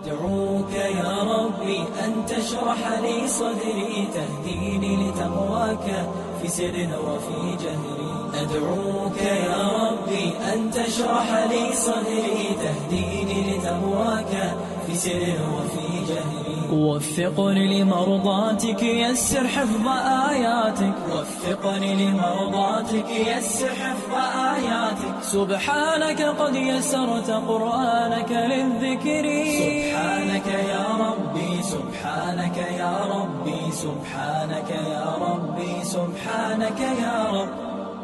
أدعوك يا ربي أن تشرح لي صدري تهديني لتقواك في سر وفي جهري. أدعوك يا ربي أن تشرح لي صدري تهديني لتقواك في سر وفي جهري وفقني لمرضاتك يسر حفظ آياتك. وفقني لمرضاتك يسر حفظ آياتك. سبحانك قد يسرت قرآنك للذكر. سبحانك يا ربي سبحانك يا ربي سبحانك يا ربي سبحانك يا رب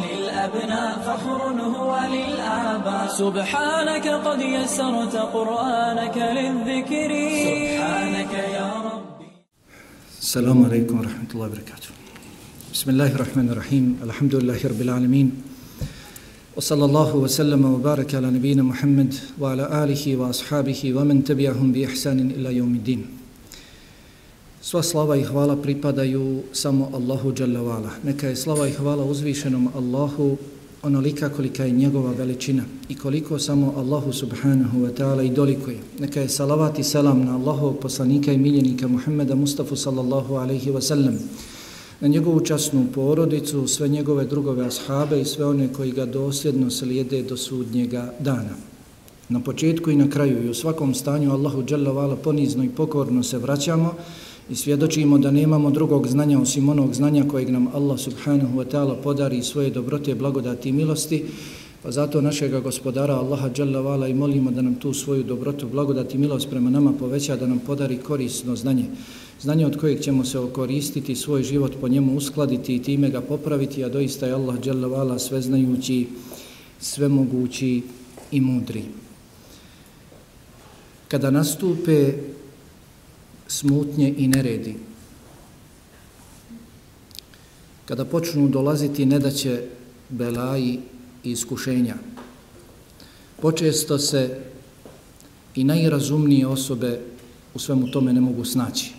للأبناء فخر هو للآباء. سبحانك قد يسرت قرآنك للذكر. سبحانك يا ربي. السلام عليكم ورحمة الله وبركاته. بسم الله الرحمن الرحيم. الحمد لله رب العالمين. وصلى الله وسلم وبارك على نبينا محمد وعلى آله وأصحابه ومن تبعهم بإحسان إلى يوم الدين. Sva slava i hvala pripadaju samo Allahu Đalavala. Neka je slava i hvala uzvišenom Allahu onolika kolika je njegova veličina i koliko samo Allahu subhanahu wa ta'ala i dolikuje. Neka je salavat i selam na Allahovog poslanika i miljenika Muhammeda Mustafa sallallahu alaihi wa sallam, na njegovu časnu porodicu, sve njegove drugove ashabe i sve one koji ga dosljedno slijede do sudnjega dana. Na početku i na kraju i u svakom stanju Allahu dželle wa'ala ponizno i pokorno se vraćamo i svjedočimo da nemamo drugog znanja osim onog znanja kojeg nam Allah subhanahu wa ta'ala podari svoje dobrote, blagodati i milosti, pa zato našega gospodara Allaha Jalla Vala i molimo da nam tu svoju dobrotu, blagodati i milost prema nama poveća, da nam podari korisno znanje. Znanje od kojeg ćemo se okoristiti, svoj život po njemu uskladiti i time ga popraviti, a doista je Allah Jalla Vala sveznajući, svemogući i mudri. Kada nastupe smutnje i neredi. Kada počnu dolaziti nedaće belaji i iskušenja, počesto se i najrazumnije osobe u svemu tome ne mogu snaći.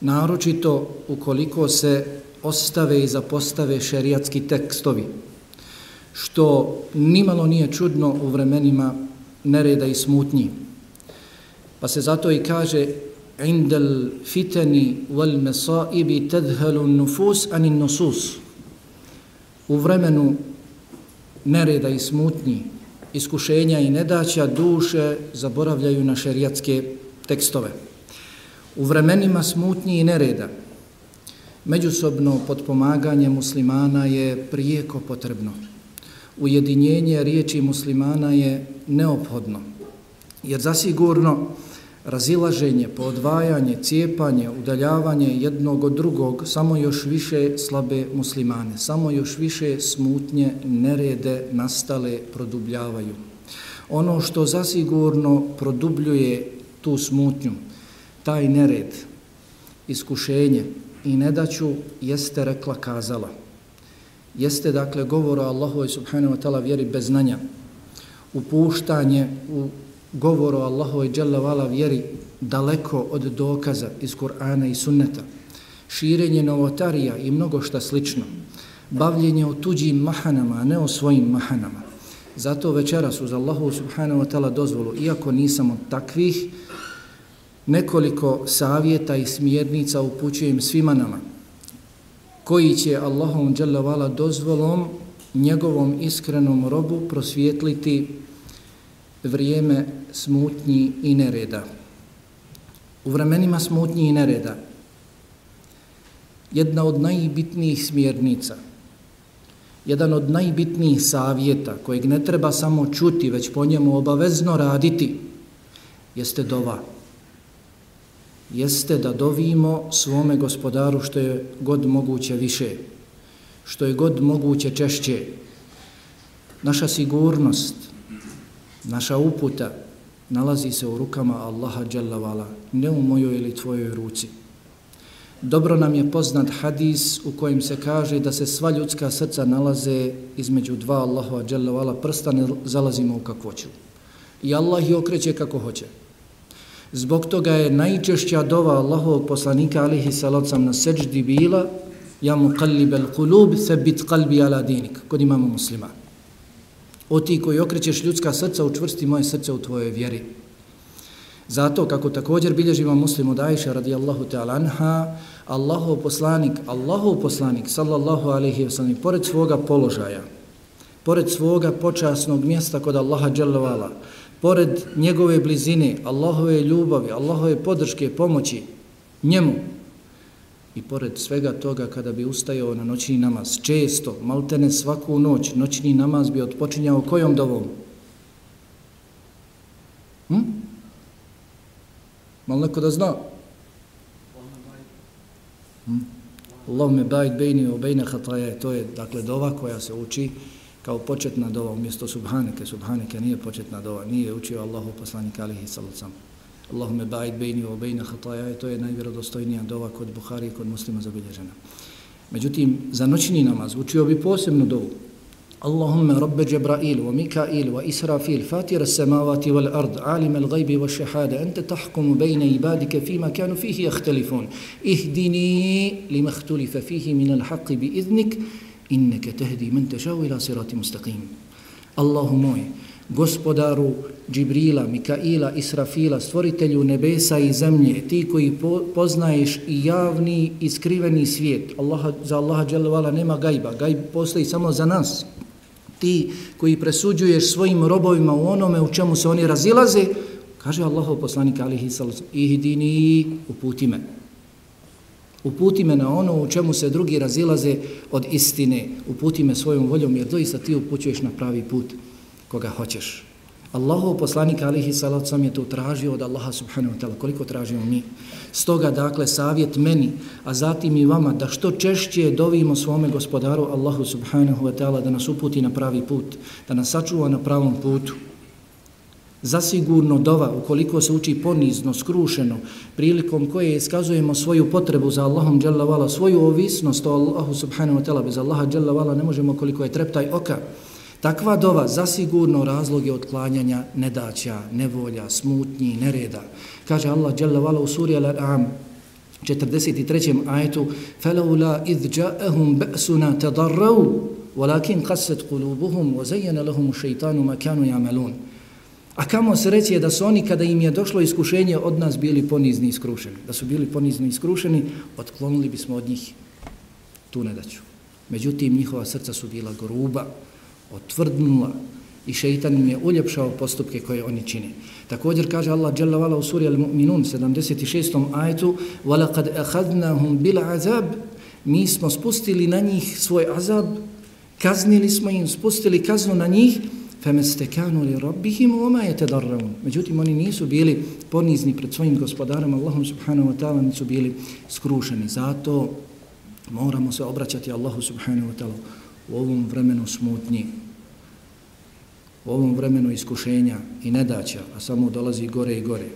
Naročito ukoliko se ostave i zapostave šerijatski tekstovi, što nimalo nije čudno u vremenima nereda i smutnji. Pa se zato i kaže indal fitani wal masaibi tadhalu nufus an nusus. U vremenu nereda i smutnji iskušenja i nedaća duše zaboravljaju na šerijatske tekstove. U vremenima smutnji i nereda međusobno potpomaganje muslimana je prijeko potrebno. Ujedinjenje riječi muslimana je neophodno jer zasigurno razilaženje, podvajanje, cijepanje, udaljavanje jednog od drugog samo još više slabe muslimane, samo još više smutnje, nerede nastale produbljavaju. Ono što zasigurno produbljuje tu smutnju, taj nered, iskušenje i nedaću jeste rekla kazala. Jeste dakle govora o Allahu i subhanahu wa ta'ala vjeri bez znanja, upuštanje u govor o Allahu i Jalla vjeri daleko od dokaza iz Kur'ana i Sunneta, širenje novotarija i mnogo šta slično, bavljenje o tuđim mahanama, a ne o svojim mahanama. Zato večeras uz Allahu subhanahu wa ta'ala dozvolu, iako nisam od takvih, nekoliko savjeta i smjernica upućujem svima nama, koji će Allahom dželavala dozvolom njegovom iskrenom robu prosvjetliti vrijeme smutnji i nereda. U vremenima smutnji i nereda jedna od najbitnijih smjernica, jedan od najbitnijih savjeta kojeg ne treba samo čuti, već po njemu obavezno raditi, jeste dova. Jeste da dovimo svome gospodaru što je god moguće više, što je god moguće češće. Naša sigurnost, Naša uputa nalazi se u rukama Allaha Jalla Vala, ne u mojoj ili tvojoj ruci. Dobro nam je poznat hadis u kojem se kaže da se sva ljudska srca nalaze između dva Allahova dželjavala prsta, ne zalazimo u kakvoću. I Allah je okreće kako hoće. Zbog toga je najčešća dova Allahovog poslanika alihi salacam na seđdi bila ja mu kalib el kulub sebit kalbi ala dinik, kod imamo muslima. O ti koji okrećeš ljudska srca, učvrsti moje srce u tvojoj vjeri. Zato, kako također bilježiva muslim od Aisha radijallahu ta'ala anha, Allahov poslanik, Allahov poslanik, sallallahu alaihi wa sallam, pored svoga položaja, pored svoga počasnog mjesta kod Allaha dželovala, pored njegove blizine, Allahove ljubavi, Allahove podrške, pomoći, njemu, i pored svega toga kada bi ustajao na noćni namaz, često, maltene svaku noć, noćni namaz bi odpočinjao kojom dovom? Hm? Mal neko da zna? Hm? Allahumma bajt bejni wa baina hataje, to je dakle dova koja se uči kao početna dova umjesto subhaneke subhaneke nije početna dova nije učio Allahu poslanik alihi sallallahu Allahumme ba'id bejni wa bejna hataja i to je najvjerodostojnija dova kod Buhari i kod muslima zabilježena. Međutim, za noćni namaz učio bi posebnu dovu. Allahumme rabbe Jebrail wa Mikail wa Israfil, fatira samavati wal ard, alim al gajbi wa šehade, ente tahkumu bejne ibadike fima kanu fihi ahtelifun, ihdini li mehtulife fihi minal haqi bi iznik, inneke tehdi men tešau ila sirati mustaqim. Allahu moj, gospodaru Džibrila, Mikaila, Israfila, stvoritelju nebesa i zemlje, ti koji po, poznaješ i javni i skriveni svijet. Allaha, za Allaha dželevala nema gajba, gajb postoji samo za nas ti koji presuđuješ svojim robovima u onome u čemu se oni razilaze, kaže Allahov poslanik alihi sallam, ihdini, uputi me. Uputi me na ono u čemu se drugi razilaze od istine. Uputi me svojom voljom jer doista ti upućuješ na pravi put koga hoćeš. Allahov poslanik alihi sallam je to tražio od Allaha subhanahu wa ta'ala. Koliko tražimo mi? Stoga, dakle, savjet meni, a zatim i vama, da što češće dovimo svome gospodaru Allahu subhanahu wa ta'ala da nas uputi na pravi put, da nas sačuva na pravom putu. Zasigurno dova, ukoliko se uči ponizno, skrušeno, prilikom koje iskazujemo svoju potrebu za Allahom dželavala, svoju ovisnost o Allahu subhanahu wa ta'ala, bez Allaha dželavala ne možemo koliko je treptaj oka, Takva dova zasigurno razlog je otklanjanja nedaća, nevolja, smutnji, nereda. Kaže Allah dželle vala u suri Al-An'am 43. ajetu: "Falaula iz ja'ahum ba'suna tadarru, walakin qasat qulubuhum wa zayyana lahum shaytanu ma kanu ya'malun." A kamo sreće da su oni kada im je došlo iskušenje od nas bili ponizni i skrušeni. Da su bili ponizni i skrušeni, otklonili bismo od njih tu nedaću. Međutim, njihova srca su bila gruba, otvrdnula i šeitan im je uljepšao postupke koje oni čini. Također kaže Allah Jalla vala u suri Al-Mu'minun 76. ajetu وَلَقَدْ أَخَذْنَهُمْ بِالْعَذَابِ Mi smo spustili na njih svoj azab, kaznili smo im, spustili kaznu na njih فَمَسْتَكَانُوا لِرَبِّهِمُ وَمَا يَتَدَرَّوُنَ Međutim, oni nisu bili ponizni pred svojim gospodarom, Allahom subhanahu wa ta'ala, nisu bili skrušeni. Zato moramo se obraćati Allahu subhanahu wa ta'ala u ovom vremenu smutnji, u ovom vremenu iskušenja i nedaća, a samo dolazi gore i gore.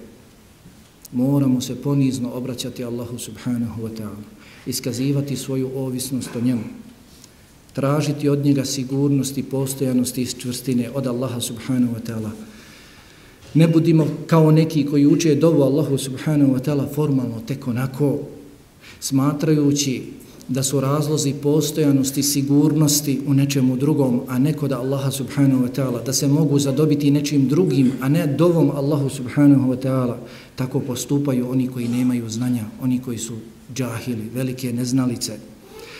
Moramo se ponizno obraćati Allahu subhanahu wa ta'ala, iskazivati svoju ovisnost o njemu, tražiti od njega sigurnosti, postojanosti i čvrstine od Allaha subhanahu wa ta'ala. Ne budimo kao neki koji uče dovu Allahu subhanahu wa ta'ala formalno, tek onako, smatrajući da su razlozi postojanosti, sigurnosti u nečemu drugom, a ne kod Allaha subhanahu wa ta'ala, da se mogu zadobiti nečim drugim, a ne dovom Allahu subhanahu wa ta'ala, tako postupaju oni koji nemaju znanja, oni koji su džahili, velike neznalice.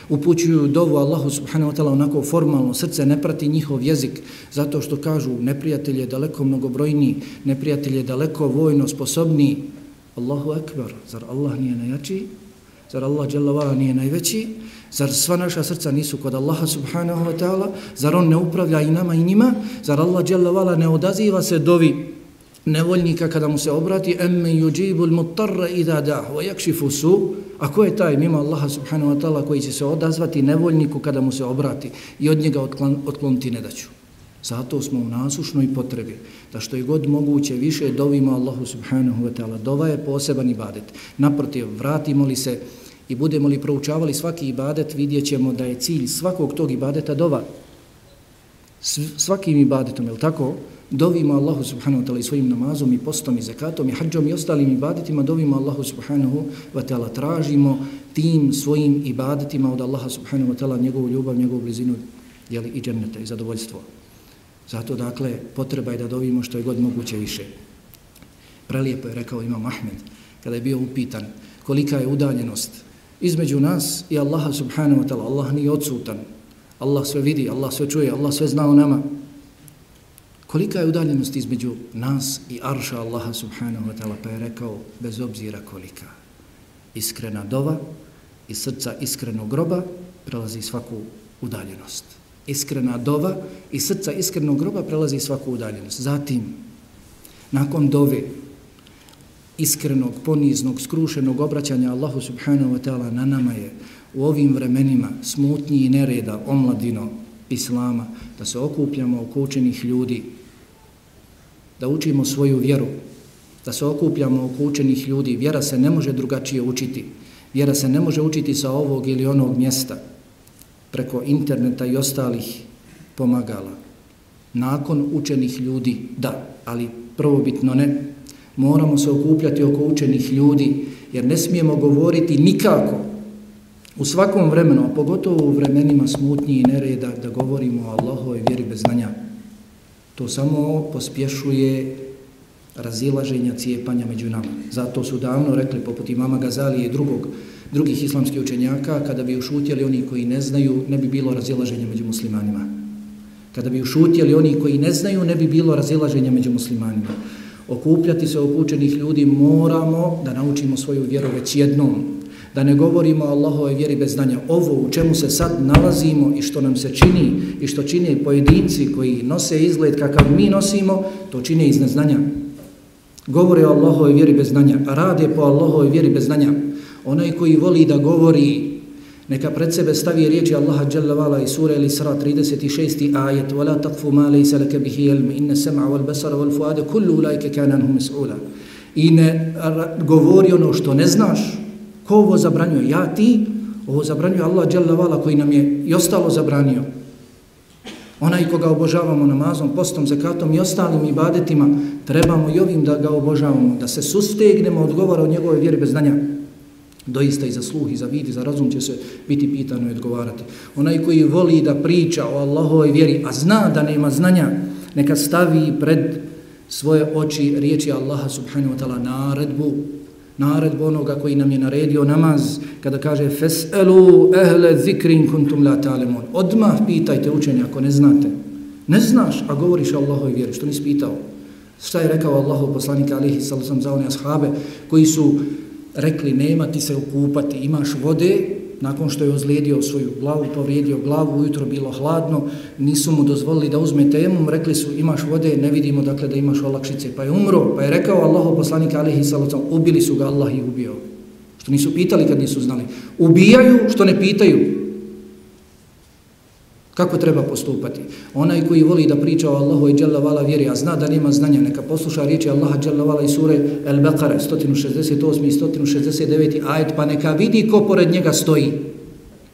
Upućuju dovu Allahu subhanahu wa ta'ala onako formalno, srce ne prati njihov jezik, zato što kažu neprijatelj je daleko mnogobrojniji, neprijatelj je daleko vojno sposobniji. Allahu akbar, zar Allah nije najjačiji? Zar Allah dželavala nije najveći? Zar sva naša srca nisu kod Allaha subhanahu wa ta'ala? Zar on ne upravlja i nama i njima? Zar Allah dželavala ne odaziva se dovi nevoljnika kada mu se obrati? Emme yuđibu l-mutarra idha da'hu wa yakšifu su? A ko je taj mimo Allaha subhanahu wa ta'ala koji će se odazvati nevoljniku kada mu se obrati i od njega otkloniti nedaću? Zato smo u nasušnoj potrebi da što je god moguće više dovimo Allahu subhanahu wa ta'ala. Dova je poseban ibadet. Naprotiv, vratimo li se i budemo li proučavali svaki ibadet, vidjet ćemo da je cilj svakog tog ibadeta dova. Svakim ibadetom, je li tako? Dovimo Allahu subhanahu wa ta'ala i svojim namazom i postom i zekatom i hađom i ostalim ibadetima, dovimo Allahu subhanahu wa ta'ala, tražimo tim svojim ibadetima od Allaha subhanahu wa ta'ala njegovu ljubav, njegovu blizinu jeli, i dženneta i zadovoljstvo. Zato, dakle, potreba je da dovimo što je god moguće više. Prelijepo je rekao Imam Ahmed, kada je bio upitan kolika je udaljenost između nas i Allaha subhanahu wa ta'ala. Allah nije odsutan. Allah sve vidi, Allah sve čuje, Allah sve zna o nama. Kolika je udaljenost između nas i arša Allaha subhanahu wa ta'ala? Pa je rekao, bez obzira kolika. Iskrena dova i srca iskrenog groba prelazi svaku udaljenost. Iskrena dova i srca iskrenog groba prelazi svaku udaljenost. Zatim, nakon dove, iskrenog, poniznog, skrušenog obraćanja Allahu subhanahu wa ta'ala na nama je u ovim vremenima smutnji i nereda omladino Islama, da se okupljamo oko učenih ljudi, da učimo svoju vjeru, da se okupljamo oko učenih ljudi. Vjera se ne može drugačije učiti. Vjera se ne može učiti sa ovog ili onog mjesta, preko interneta i ostalih pomagala. Nakon učenih ljudi, da, ali prvobitno ne. Moramo se okupljati oko učenih ljudi, jer ne smijemo govoriti nikako u svakom vremenu, a pogotovo u vremenima smutnji i nereda, da govorimo o Allahove vjeri bez znanja. To samo pospješuje razilaženja cijepanja među nama. Zato su davno rekli, poput imama Gazalije i drugog, drugih islamskih učenjaka, kada bi ušutjeli oni koji ne znaju, ne bi bilo razilaženja među muslimanima. Kada bi ušutjeli oni koji ne znaju, ne bi bilo razilaženja među muslimanima. Okupljati se okučenih ljudi moramo da naučimo svoju vjeru već jednom, da ne govorimo o Allahove vjeri bez znanja. Ovo u čemu se sad nalazimo i što nam se čini i što čine pojedinci koji nose izgled kakav mi nosimo, to čine iz neznanja Govore o Allahove vjeri bez znanja, rade po Allahove vjeri bez znanja. Onaj koji voli da govori, neka pred sebe stavi riječi Allaha Jalla Vala i sura Al-Isra 36. ajet وَلَا تَقْفُ مَا لَيْسَ لَكَ بِهِ يَلْمِ إِنَّ السَّمْعَ وَالْبَسَرَ وَالْفُعَادَ كُلُّ أُولَيْكَ كَانَ أَنْهُ مَسْعُولًا I ne govori ono što ne znaš, Ko ovo zabranjuje? Ja, ti? Ovo zabranjuje Allah Vala koji nam je i ostalo zabranio. Onaj koga obožavamo namazom, postom, zakatom i ostalim ibadetima, trebamo i ovim da ga obožavamo, da se sustegnemo odgovora od njegove vjeri bez znanja. Doista i za sluh i za vid i za razum će se biti pitano i odgovarati. Onaj koji voli da priča o Allahovoj vjeri, a zna da nema znanja, neka stavi pred svoje oči riječi Allaha subhanahu wa ta'ala naredbu naredbu onoga koji nam je naredio namaz, kada kaže Fes'elu ehle zikrin kuntum la ta'lemun. Odmah pitajte učenje ako ne znate. Ne znaš, a govoriš o Allahoj vjeri, što nisi pitao. Šta je rekao Allahu poslanik alihi sallam za one ashabe koji su rekli nema ti se okupati, imaš vode, nakon što je ozlijedio svoju glavu, povrijedio glavu, ujutro bilo hladno, nisu mu dozvolili da uzme temum, rekli su imaš vode, ne vidimo dakle da imaš olakšice, pa je umro, pa je rekao Allahu poslanik alihi salacom, ubili su ga, Allah i ubio. Što nisu pitali kad nisu znali. Ubijaju što ne pitaju. Kako treba postupati? Onaj koji voli da priča o Allahu i Jalla Vala vjeri, a zna da nema znanja, neka posluša riječi Allaha Jalla Vala i sure El Beqare, 168. i 169. ajet, pa neka vidi ko pored njega stoji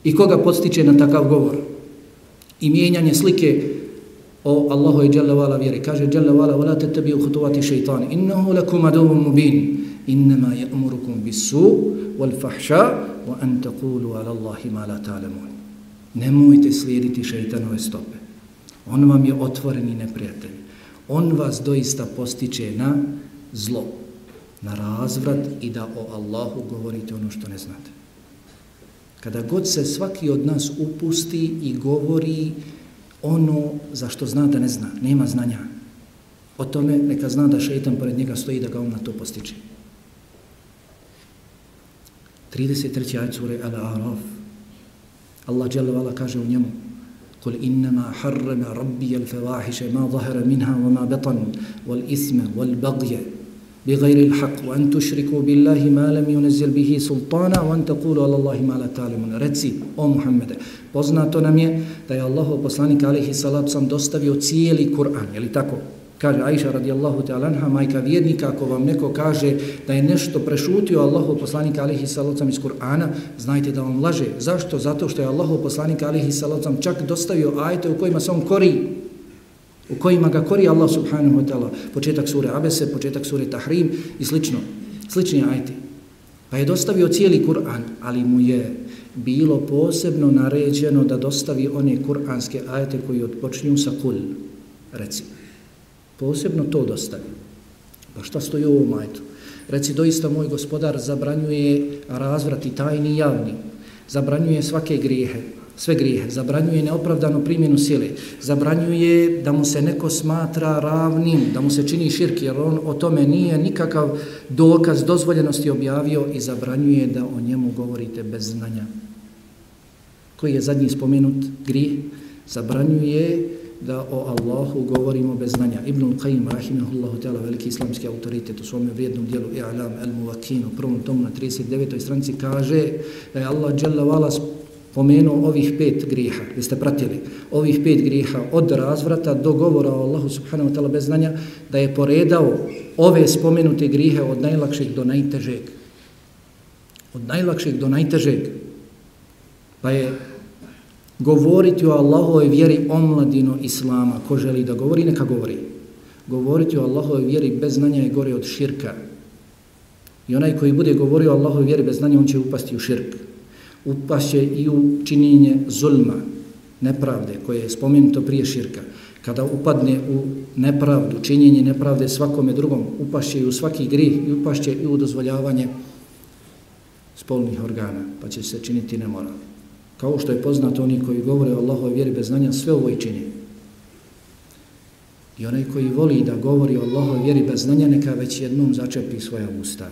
i koga podstiče na takav govor. I mijenjanje slike o Allahu i Jalla Vala vjeri. Kaže Jalla Vala, وَلَا تَتَّبِيُوا خُتُوَاتِ شَيْطَانِ إِنَّهُ لَكُمْ عَدُوٌ مُبِينٌ إِنَّمَا يَأْمُرُكُمْ بِالسُّوءِ وَالْفَحْشَاءِ وَأَن تَقُولُوا عَلَى اللَّهِ مَا لَا تَعْلَمُونَ Nemojte slijediti šeitanove stope. On vam je otvoreni neprijatelj. On vas doista postiče na zlo, na razvrat i da o Allahu govorite ono što ne znate. Kada god se svaki od nas upusti i govori ono za što zna da ne zna, nema znanja, o tome neka zna da šeitan pored njega stoji da ga on na to postiče. 33. ajcure Al-Araf Allah dželle vala kaže u njemu قل إنما حرم ربي الفواحش ما ظهر منها وما بطن والإثم والبغي بغير الحق وأن تشركوا بالله ما لم ينزل به سلطانا وأن تقولوا على الله ما لا تعلمون reci o Muhammede poznato nam je da je Allahov poslanik alejhi salatu sam dostavio cijeli Kur'an je li tako Kaže Aisha radijallahu ta'ala anha, majka vjernika, ako vam neko kaže da je nešto prešutio Allahu poslanika alihi salocam iz Kur'ana, znajte da vam laže. Zašto? Zato što je Allahu poslanika alihi salocam čak dostavio ajete u kojima se on kori, u kojima ga kori Allah subhanahu wa ta'ala. Početak sure Abese, početak sure Tahrim i slično. Slični ajeti. Pa je dostavio cijeli Kur'an, ali mu je bilo posebno naređeno da dostavi one kur'anske ajete koji odpočinju sa kul, recimo posebno to dostavi. Pa šta stoji u ovom majtu? Reci, doista moj gospodar zabranjuje razvrat i tajni javni, zabranjuje svake grijehe, sve grijehe, zabranjuje neopravdanu primjenu sile, zabranjuje da mu se neko smatra ravnim, da mu se čini širk, jer on o tome nije nikakav dokaz dozvoljenosti objavio i zabranjuje da o njemu govorite bez znanja. Koji je zadnji spomenut grije? Zabranjuje da o Allahu govorimo bez znanja. Ibn Qayyim, rahimahullahu ta'ala, veliki islamski autoritet u svome vrijednom dijelu I'lam al-Muwakin, u prvom tomu na 39. stranici, kaže da je Allah dželle Vala pomenuo ovih pet grijeha, vi ste pratili, ovih pet grijeha od razvrata do govora o Allahu subhanahu wa ta'ala bez znanja, da je poredao ove spomenute grijehe od najlakšeg do najtežeg. Od najlakšeg do najtežeg. Pa je Govoriti o Allahove vjeri omladino Islama, ko želi da govori, neka govori. Govoriti o Allahove vjeri bez znanja je gore od širka. I onaj koji bude govorio o Allahove vjeri bez znanja, on će upasti u širk. Upašće i u činjenje zulma, nepravde, koje je spomenuto prije širka. Kada upadne u nepravdu, činjenje nepravde svakome drugom, upašće i u svaki grih i upašće i u dozvoljavanje spolnih organa, pa će se činiti nemoralno. Kao što je poznato oni koji govore o Allahove vjeri bez znanja, sve ovo i čini. I onaj koji voli da govori o Allahove vjeri bez znanja, neka već jednom začepi svoja usta.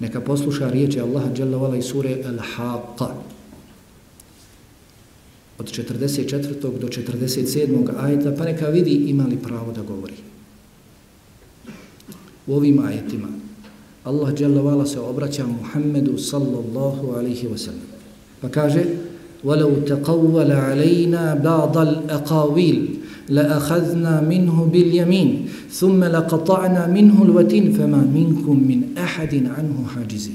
Neka posluša riječi Allaha Jalla Vala i sure Al-Haqqa. Od 44. do 47. ajeta, pa neka vidi ima li pravo da govori. U ovim ajetima Allah Jalla Vala se obraća Muhammedu sallallahu alaihi wasallam. Pa kaže, وَلَوْ تَقَوَّلَ عَلَيْنَا بَعْضَ الْأَقَاوِيلِ لَأَخَذْنَا مِنْهُ بِالْيَمِينِ ثُمَّ لَقَطَعْنَا مِنْهُ الْوَتِينِ فَمَا مِنْكُمْ مِنْ أَحَدٍ عَنْهُ حَجِزِ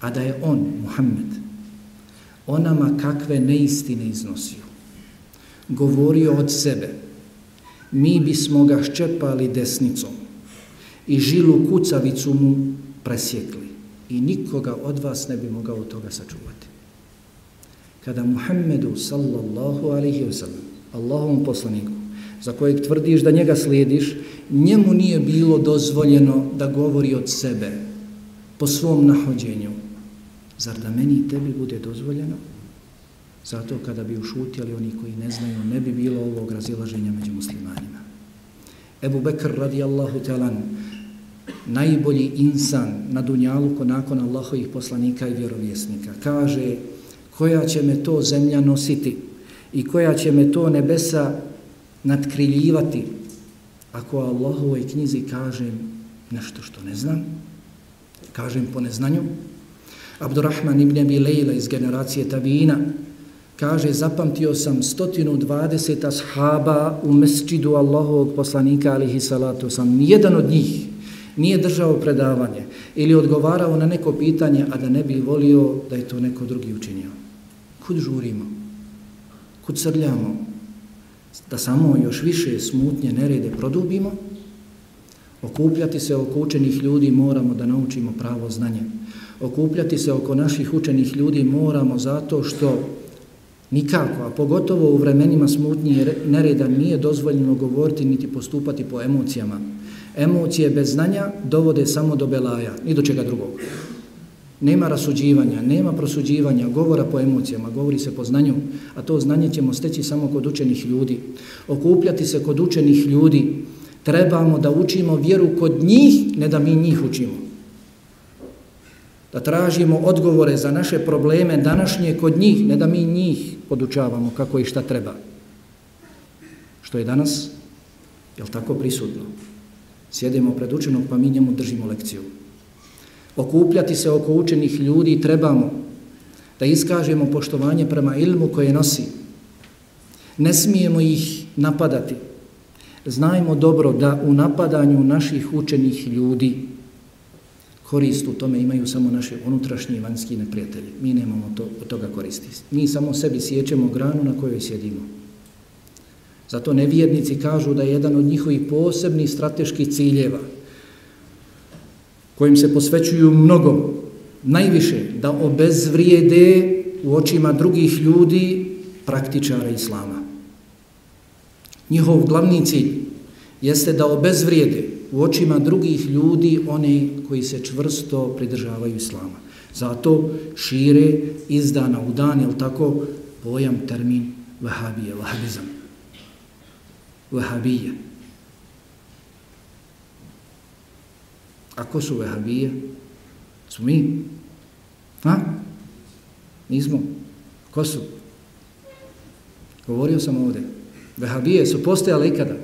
A da je on, Muhammed, onama kakve neistine iznosio, govorio od sebe, mi bismo ga ščepali desnicom i žilu kucavicu mu presjekli i nikoga od vas ne bi mogao toga sačuvati. Kada Muhammedu sallallahu alaihi wa sallam, Allahovom poslaniku, za kojeg tvrdiš da njega slijediš, njemu nije bilo dozvoljeno da govori od sebe po svom nahođenju. Zar da meni i tebi bude dozvoljeno? Zato kada bi ušutjali oni koji ne znaju, ne bi bilo ovog razilaženja među muslimanima. Ebu Bekr radijallahu talan, najbolji insan na dunjalu ko nakon Allahovih poslanika i vjerovjesnika. Kaže, koja će me to zemlja nositi i koja će me to nebesa nadkriljivati ako Allahovoj knjizi kažem nešto što ne znam, kažem po neznanju. Abdurrahman ibn Abi Lejla iz generacije Tabina kaže, zapamtio sam 120 ashaba u mesčidu Allahovog poslanika alihi salatu sam. Nijedan od njih nije držao predavanje ili odgovarao na neko pitanje, a da ne bi volio da je to neko drugi učinio. Kud žurimo? Kud srljamo? Da samo još više smutnje nerede produbimo? Okupljati se oko učenih ljudi moramo da naučimo pravo znanje. Okupljati se oko naših učenih ljudi moramo zato što nikako, a pogotovo u vremenima smutnje nereda nije dozvoljeno govoriti niti postupati po emocijama. Emocije bez znanja dovode samo do belaja, ni do čega drugog. Nema rasuđivanja, nema prosuđivanja, govora po emocijama, govori se po znanju, a to znanje ćemo steći samo kod učenih ljudi. Okupljati se kod učenih ljudi, trebamo da učimo vjeru kod njih, ne da mi njih učimo. Da tražimo odgovore za naše probleme današnje kod njih, ne da mi njih podučavamo kako i šta treba. Što je danas, je li tako prisutno? Sjedimo pred učenog pa mi njemu držimo lekciju. Okupljati se oko učenih ljudi trebamo da iskažemo poštovanje prema ilmu koje nosi. Ne smijemo ih napadati, znajmo dobro da u napadanju naših učenih ljudi korist u tome imaju samo naše unutrašnje i vanjski neprijatelji. Mi nemamo to, od toga koristi. Mi samo sebi sjećemo granu na kojoj sjedimo. Zato nevjernici kažu da je jedan od njihovih posebnih strateških ciljeva kojim se posvećuju mnogo, najviše, da obezvrijede u očima drugih ljudi praktičara Islama. Njihov glavni cilj jeste da obezvrijede u očima drugih ljudi one koji se čvrsto pridržavaju Islama. Zato šire iz dana u dan, jel tako, pojam termin vahabije, vahabizam. Vahabije. A ko su vehabije? Su mi? Ha? Nismo. Ko su? Govorio sam ovdje. Vehabije su postojale ikada?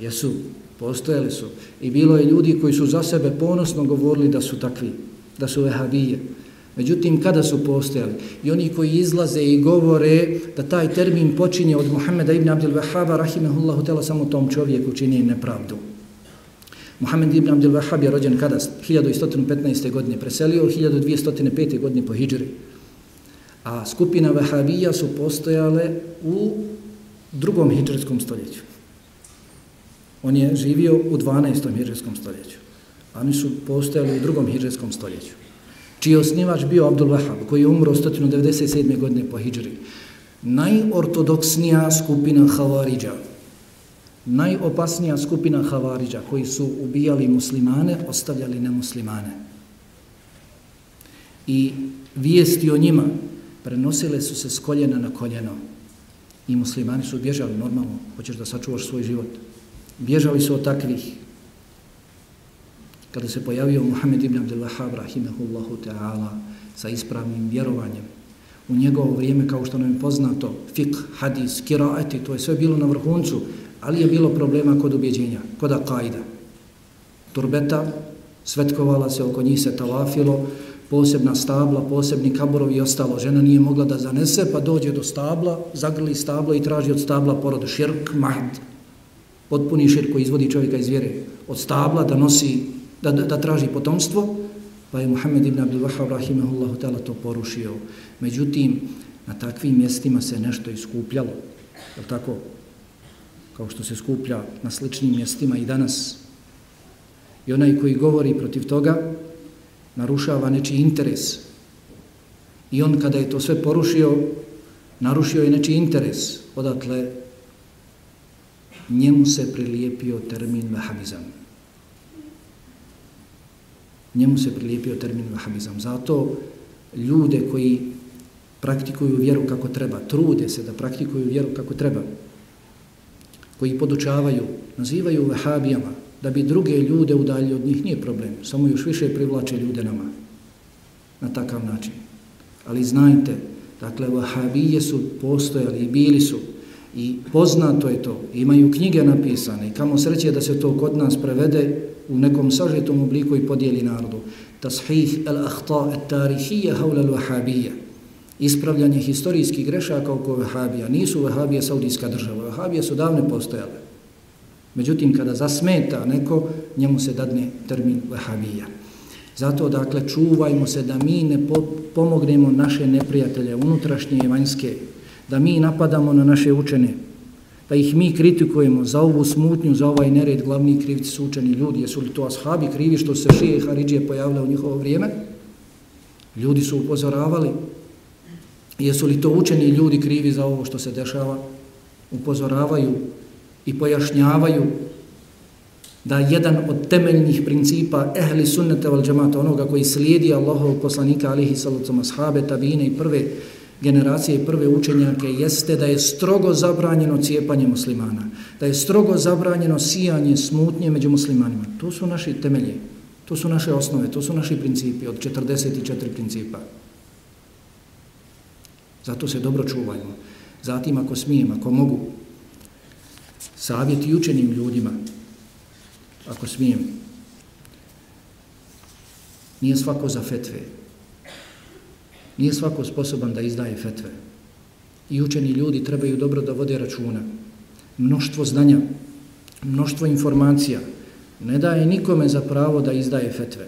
Jesu, postojali su. I bilo je ljudi koji su za sebe ponosno govorili da su takvi, da su vehabije. Međutim, kada su postojali? I oni koji izlaze i govore da taj termin počinje od Muhammeda ibn Abdel Vahaba, rahimahullahu tela, samo tom čovjeku čini nepravdu. Muhammed ibn Abdel Vahab je rođen kada? 1115. godine preselio, 1205. godine po Hidžri. A skupina Vahabija su postojale u drugom hidžarskom stoljeću. On je živio u 12. hidžarskom stoljeću. Oni su postojali u drugom hidžarskom stoljeću. Čiji osnivač bio Abdul Wahab, koji je umro 197. godine po hidžri. Najortodoksnija skupina Havariđa, najopasnija skupina Havariđa, koji su ubijali muslimane, ostavljali nemuslimane. I vijesti o njima prenosile su se s koljena na koljeno. I muslimani su bježali normalno, hoćeš da sačuvaš svoj život. Bježali su od takvih. Kada se pojavio Muhammed ibn Abdel Wahab, rahimahullahu ta'ala, sa ispravnim vjerovanjem, u njegovo vrijeme, kao što nam je poznato, fik, hadis, kiraeti, to je sve bilo na vrhuncu, ali je bilo problema kod ubjeđenja, kod akajda. Turbeta, svetkovala se, oko njih se talafilo, posebna stabla, posebni kaborovi i ostalo. Žena nije mogla da zanese, pa dođe do stabla, zagrli stablo i traži od stabla porod širk, mahd. Potpuni širk koji izvodi čovjeka iz vjere od stabla da nosi, da, da, da traži potomstvo, pa je Muhammed ibn Abdul Wahab rahimahullahu ta'ala to porušio. Međutim, na takvim mjestima se nešto iskupljalo. Je tako? Kao što se skuplja na sličnim mjestima i danas. I onaj koji govori protiv toga, narušava nečiji interes. I on kada je to sve porušio, narušio je nečiji interes. Odatle njemu se prilijepio termin vahabizam. Njemu se prilijepio termin vahabizam. Zato ljude koji praktikuju vjeru kako treba, trude se da praktikuju vjeru kako treba, koji podučavaju, nazivaju vahabijama, da bi druge ljude udalji od njih, nije problem. Samo još više privlače ljude nama. Na takav način. Ali znajte, dakle, vahabije su postojali i bili su i poznato je to. Imaju knjige napisane i kamo sreće da se to kod nas prevede u nekom sažetom obliku i podijeli narodu. Tashih al-ahta al-tarihija haula al-wahabiyya. Ispravljanje historijskih grešaka oko vahabija. Nisu vahabije saudijska država. Vahabije su davne postojale. Međutim, kada zasmeta neko, njemu se dadne termin vahabija. Zato, dakle, čuvajmo se da mi ne po pomognemo naše neprijatelje, unutrašnje i vanjske, da mi napadamo na naše učene, pa ih mi kritikujemo za ovu smutnju, za ovaj nered, glavni krivci su učeni ljudi. Jesu li to ashabi krivi što se šije i haridžije pojavile u njihovo vrijeme? Ljudi su upozoravali. Jesu li to učeni ljudi krivi za ovo što se dešava? Upozoravaju i pojašnjavaju da jedan od temeljnih principa ehli sunnete val džamata, onoga koji slijedi Allahov poslanika alihi salacom ashabe, tabine i prve generacije i prve učenjake, jeste da je strogo zabranjeno cijepanje muslimana, da je strogo zabranjeno sijanje smutnje među muslimanima. To su naši temelje, to su naše osnove, to su naši principi od 44 principa. Zato se dobro čuvajmo. Zatim, ako smijem, ako mogu, savjeti učenim ljudima, ako smijem, nije svako za fetve. Nije svako sposoban da izdaje fetve. I učeni ljudi trebaju dobro da vode računa. Mnoštvo znanja mnoštvo informacija, ne daje nikome za pravo da izdaje fetve.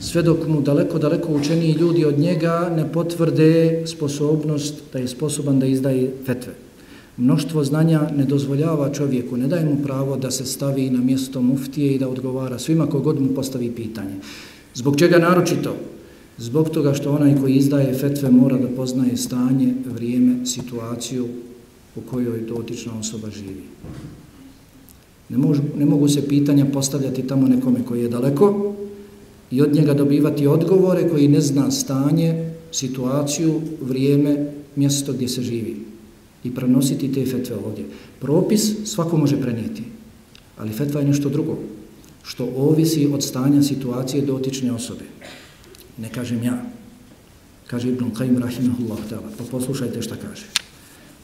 Sve dok mu daleko, daleko učeniji ljudi od njega ne potvrde sposobnost da je sposoban da izdaje fetve. Mnoštvo znanja ne dozvoljava čovjeku, ne daje mu pravo da se stavi na mjesto muftije i da odgovara svima kogod mu postavi pitanje. Zbog čega naročito? Zbog toga što onaj koji izdaje fetve mora da poznaje stanje, vrijeme, situaciju u kojoj dotična osoba živi. Ne, mož, ne mogu se pitanja postavljati tamo nekome koji je daleko i od njega dobivati odgovore koji ne zna stanje, situaciju, vrijeme, mjesto gdje se živi i prenositi te fetve ovdje. Propis svako može prenijeti, ali fetva je nešto drugo, što ovisi od stanja situacije dotične osobe. Ne kažem ja, kaže Ibn Qaim rahimahullah ta'ala, pa poslušajte šta kaže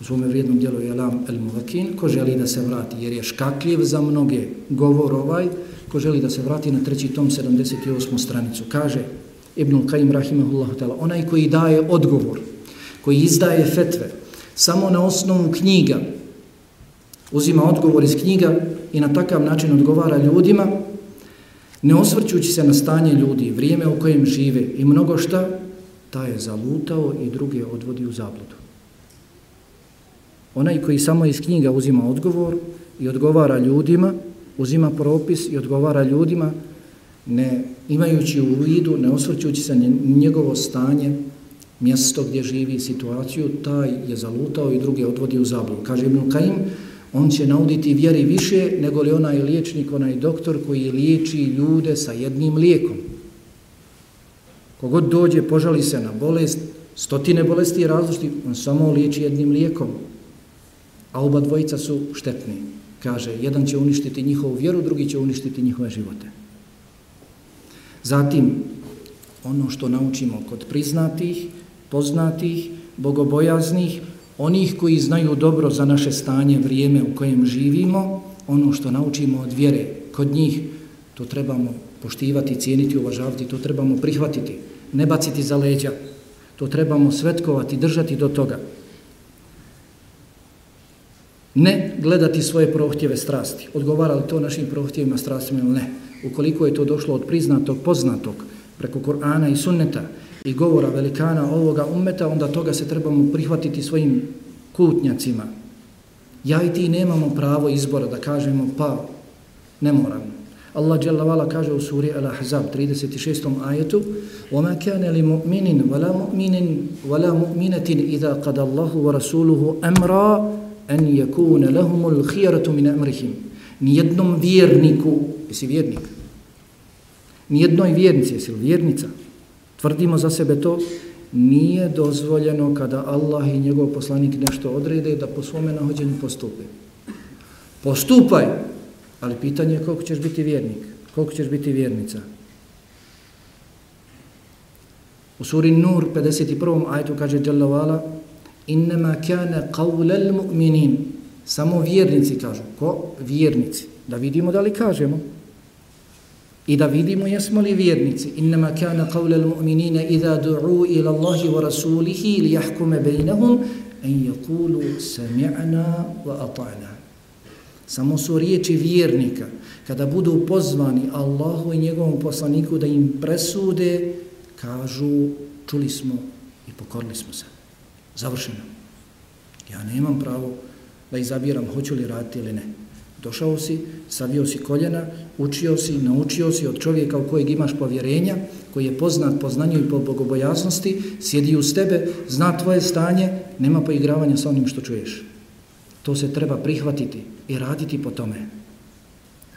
u svome vrijednom dijelu je Alam el Muvakin, ko želi da se vrati, jer je škakljiv za mnoge govor ovaj, ko želi da se vrati na treći tom 78. stranicu. Kaže Ibn Qaim rahimahullah ta'ala, onaj koji daje odgovor, koji izdaje fetve, samo na osnovu knjiga, uzima odgovor iz knjiga i na takav način odgovara ljudima, ne osvrćući se na stanje ljudi, vrijeme u kojem žive i mnogo šta, ta je zalutao i druge odvodi u zabludu. Onaj koji samo iz knjiga uzima odgovor i odgovara ljudima, uzima propis i odgovara ljudima, ne imajući u vidu, ne osvrćući se njegovo stanje, mjesto gdje živi situaciju, taj je zalutao i druge odvodi u zabludu. Kaže Ibn Kajim, on će nauditi vjeri više nego li onaj liječnik, onaj doktor koji liječi ljude sa jednim lijekom. Kogod dođe, požali se na bolest, stotine bolesti je različiti, on samo liječi jednim lijekom a oba dvojica su štetni. Kaže, jedan će uništiti njihovu vjeru, drugi će uništiti njihove živote. Zatim, ono što naučimo kod priznatih, poznatih, bogobojaznih, onih koji znaju dobro za naše stanje, vrijeme u kojem živimo, ono što naučimo od vjere kod njih, to trebamo poštivati, cijeniti, uvažavati, to trebamo prihvatiti, ne baciti za leđa, to trebamo svetkovati, držati do toga ne gledati svoje prohtjeve strasti. Odgovara li to našim prohtjevima strastima ili ne? Ukoliko je to došlo od priznatog, poznatog, preko Korana i Sunneta i govora velikana ovoga ummeta, onda toga se trebamo prihvatiti svojim kutnjacima. Ja i ti nemamo pravo izbora da kažemo pa ne moram. Allah dželle vala kaže u suri Al-Ahzab 36. ajetu: "Wa ma kana lil mu'minin wala mu'minin wala mu'minatin idha qada Allahu wa rasuluhu amra an yakuna lahum al khiyaratu min amrihim." Nijednom vjerniku, jesi vjernik? Nijednoj vjernici, jesi vjernica? Tvrdimo za sebe to, nije dozvoljeno kada Allah i njegov poslanik nešto odrede da po svome nahođenju postupe. Postupaj, ali pitanje je koliko ćeš biti vjernik, koliko ćeš biti vjernica. U suri Nur 51. ajtu kaže Jalla Vala, innama kana qawlal mu'minin samo vjernici kažu ko vjernici da vidimo da li kažemo i da vidimo jesmo li vjernici innama kana qawlal mu'minina idha du'u ila Allahi wa rasulihi li yahkuma bainahum an yaqulu sami'na wa ata'na samo su riječi vjernika kada budu pozvani Allahu i njegovom poslaniku da im presude kažu čuli smo i pokorili smo se Završeno. Ja nemam pravo da izabiram hoću li raditi ili ne. Došao si, savio si koljena, učio si, naučio si od čovjeka u kojeg imaš povjerenja, koji je poznat po znanju i po bogobojasnosti, sjedi uz tebe, zna tvoje stanje, nema poigravanja sa onim što čuješ. To se treba prihvatiti i raditi po tome.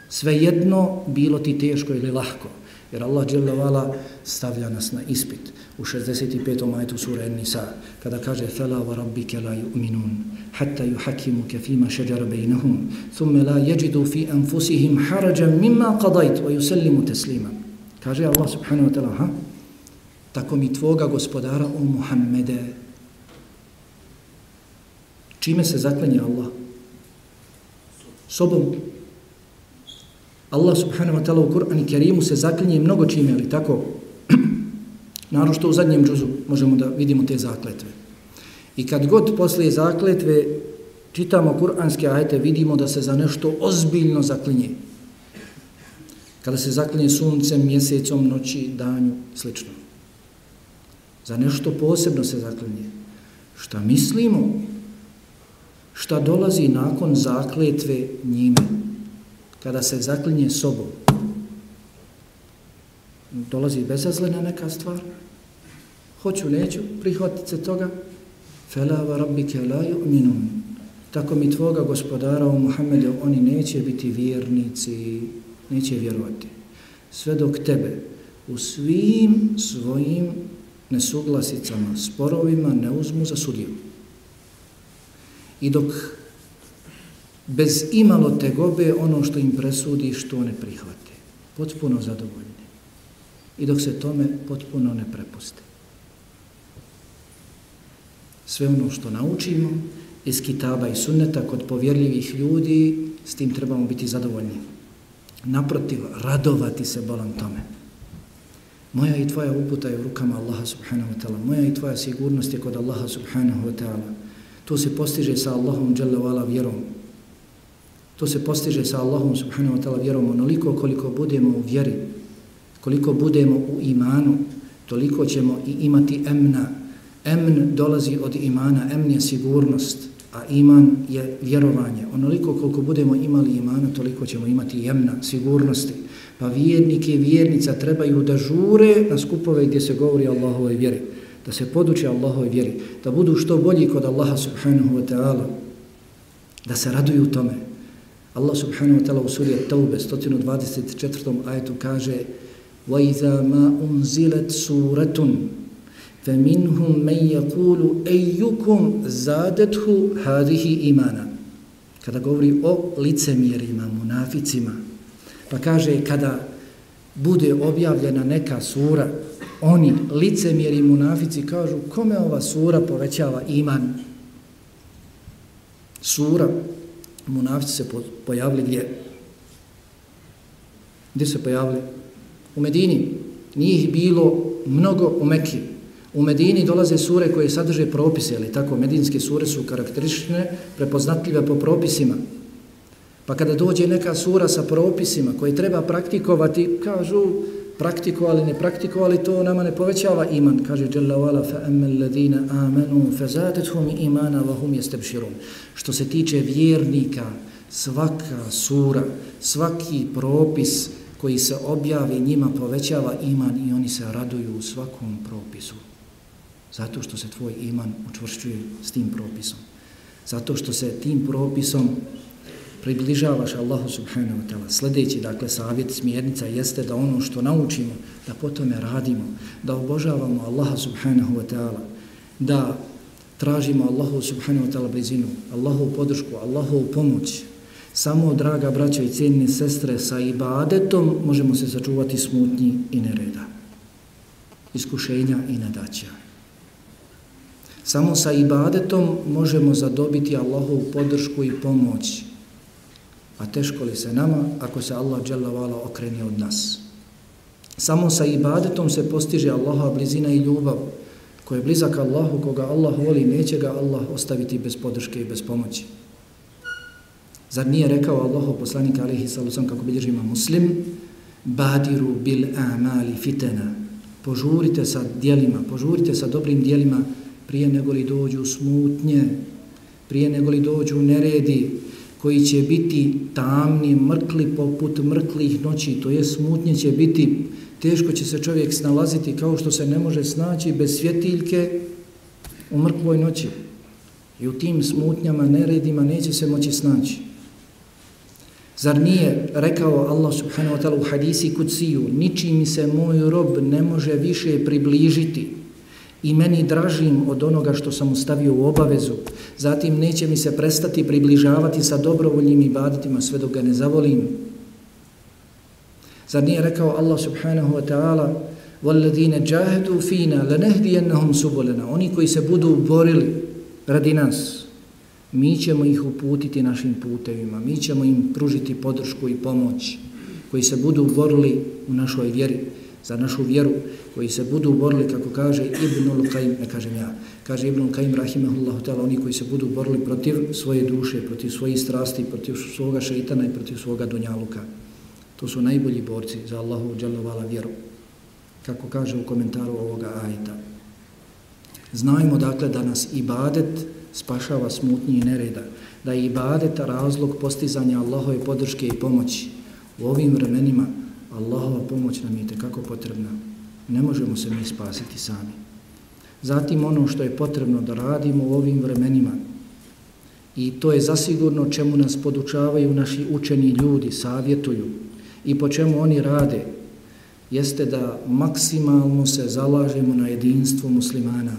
Svejedno bilo ti teško ili lahko, Jer Allah dželle stavlja nas na ispit u 65. majtu sure An-Nisa kada kaže: fala wa rabbika la yu'minun hatta yuhakkimuka fima shajara bainahum, thumma la yajidu fi anfusihim harajan mimma qadayt wa yusallimu taslima." Kaže Allah subhanahu wa ta'ala, ha? Tako mi tvoga gospodara, o Muhammede, čime se zaklenje Allah? Sobom. Allah subhanahu wa ta'ala u Kur'an i Kerimu se zaklinje mnogo čime, ali tako? Naravno što u zadnjem džuzu možemo da vidimo te zakletve. I kad god poslije zakletve Čitamo kuranske ajete, vidimo da se za nešto ozbiljno zaklinje. Kada se zaklinje suncem, mjesecom, noći, danju, slično. Za nešto posebno se zaklinje. Šta mislimo? Šta dolazi nakon zakletve njime? Kada se zaklinje sobom. Dolazi bezazlena neka stvar? Hoću, neću, prihvatiti se toga? Fela wa rabbike la yu'minun. Tako mi tvoga gospodara u Muhammedu, oni neće biti vjernici, neće vjerovati. Sve dok tebe u svim svojim nesuglasicama, sporovima ne uzmu za sudiju. I dok bez imalo tegobe ono što im presudi što ne prihvate. Potpuno zadovoljni. I dok se tome potpuno ne prepuste. Sve ono što naučimo iz kitaba i sunneta kod povjerljivih ljudi, s tim trebamo biti zadovoljni. Naprotiv, radovati se bolom tome. Moja i tvoja uputa je u rukama Allaha subhanahu wa ta'ala. Moja i tvoja sigurnost je kod Allaha subhanahu wa ta'ala. To se postiže sa Allahom dželle vala vjerom. To se postiže sa Allahom subhanahu wa ta'ala vjerom onoliko koliko budemo u vjeri, koliko budemo u imanu, toliko ćemo i imati emna. Emn dolazi od imana, emn je sigurnost, a iman je vjerovanje. Onoliko koliko budemo imali imana, toliko ćemo imati emna, sigurnosti. Pa vjernik i vjernica trebaju da žure na skupove gdje se govori Allahovoj vjeri, da se poduče Allahovoj vjeri, da budu što bolji kod Allaha subhanahu wa ta'ala, da se raduju tome. Allah subhanahu wa ta'ala u suri At-Tawbe 124. ajetu kaže وَإِذَا مَا أُنزِلَتْ سُورَةٌ فَمِنْهُمْ مَنْ يَقُولُ أَيُّكُمْ زَادَتْهُ هَذِهِ إِمَانًا Kada govori o licemjerima, munaficima, Pa kaže, kada bude objavljena neka sura, oni, licemjeri munafici, kažu, kome ova sura povećava iman? Sura, munafici se pojavili gdje? Gdje se pojavili? U Medini. Nije ih bilo mnogo u Mekiji. U Medini dolaze sure koje sadrže propise, ali tako, medinske sure su karakteristične, prepoznatljive po propisima. Pa kada dođe neka sura sa propisima koje treba praktikovati, kažu praktikovali, ne praktikovali, to nama ne povećava iman. Kaže Jalla wala fa ammel ladina amanu fa zadethum imana wa hum yastabshirun. Što se tiče vjernika, svaka sura, svaki propis koji se objavi njima povećava iman i oni se raduju u svakom propisu. Zato što se tvoj iman učvršćuje s tim propisom. Zato što se tim propisom približavaš Allahu subhanahu wa ta'ala. Sljedeći, dakle, savjet, smjernica jeste da ono što naučimo, da po tome radimo, da obožavamo Allaha subhanahu wa ta'ala, da tražimo Allahu subhanahu wa ta'ala blizinu, Allahu podršku, Allahu pomoć. Samo, draga braća i cijenine sestre, sa ibadetom možemo se sačuvati smutnji i nereda, iskušenja i nadaća. Samo sa ibadetom možemo zadobiti Allahu podršku i pomoć, A teško li se nama ako se Allah dželavala okreni od nas? Samo sa ibadetom se postiže Allaha blizina i ljubav. Ko je blizak Allahu, koga Allah voli, neće ga Allah ostaviti bez podrške i bez pomoći. Zar nije rekao Allahu poslanika alihi salusom kako bilježima muslim? Badiru bil amali fitena. Požurite sa dijelima, požurite sa dobrim dijelima prije nego li dođu smutnje, prije nego li dođu neredi, koji će biti tamni, mrkli poput mrklih noći, to je smutnje će biti, teško će se čovjek snalaziti kao što se ne može snaći bez svjetiljke u mrkvoj noći. I u tim smutnjama, neredima neće se moći snaći. Zar nije rekao Allah subhanahu wa ta'ala u hadisi kuciju, ničim se moj rob ne može više približiti, i meni dražim od onoga što sam ustavio u obavezu. Zatim neće mi se prestati približavati sa dobrovoljnim ibaditima sve dok ga ne zavolim. Zar nije rekao Allah subhanahu wa ta'ala وَالَّذِينَ جَاهَدُوا فِينَا لَنَهْدِيَنَّهُمْ سُبُلَنَا Oni koji se budu borili radi nas, mi ćemo ih uputiti našim putevima, mi ćemo im pružiti podršku i pomoć koji se budu borili u našoj vjeri. za našu vjeru, koji se budu borili, kako kaže Ibnul Qaim, ne kažem ja, kaže Ibnul Qaim, rahimahullahu ta'ala, oni koji se budu borili protiv svoje duše, protiv svojih strasti, protiv svoga šeitana i protiv svoga dunjaluka. To su najbolji borci za Allahu dželovala vjeru. Kako kaže u komentaru ovoga ajeta. Znajmo dakle da nas ibadet spašava smutnji i nereda, da je ibadet razlog postizanja Allahove podrške i pomoći. U ovim vremenima Allahova pomoć nam je tekako potrebna. Ne možemo se mi spasiti sami. Zatim ono što je potrebno da radimo u ovim vremenima i to je zasigurno čemu nas podučavaju naši učeni ljudi, savjetuju i po čemu oni rade, jeste da maksimalno se zalažemo na jedinstvu muslimana,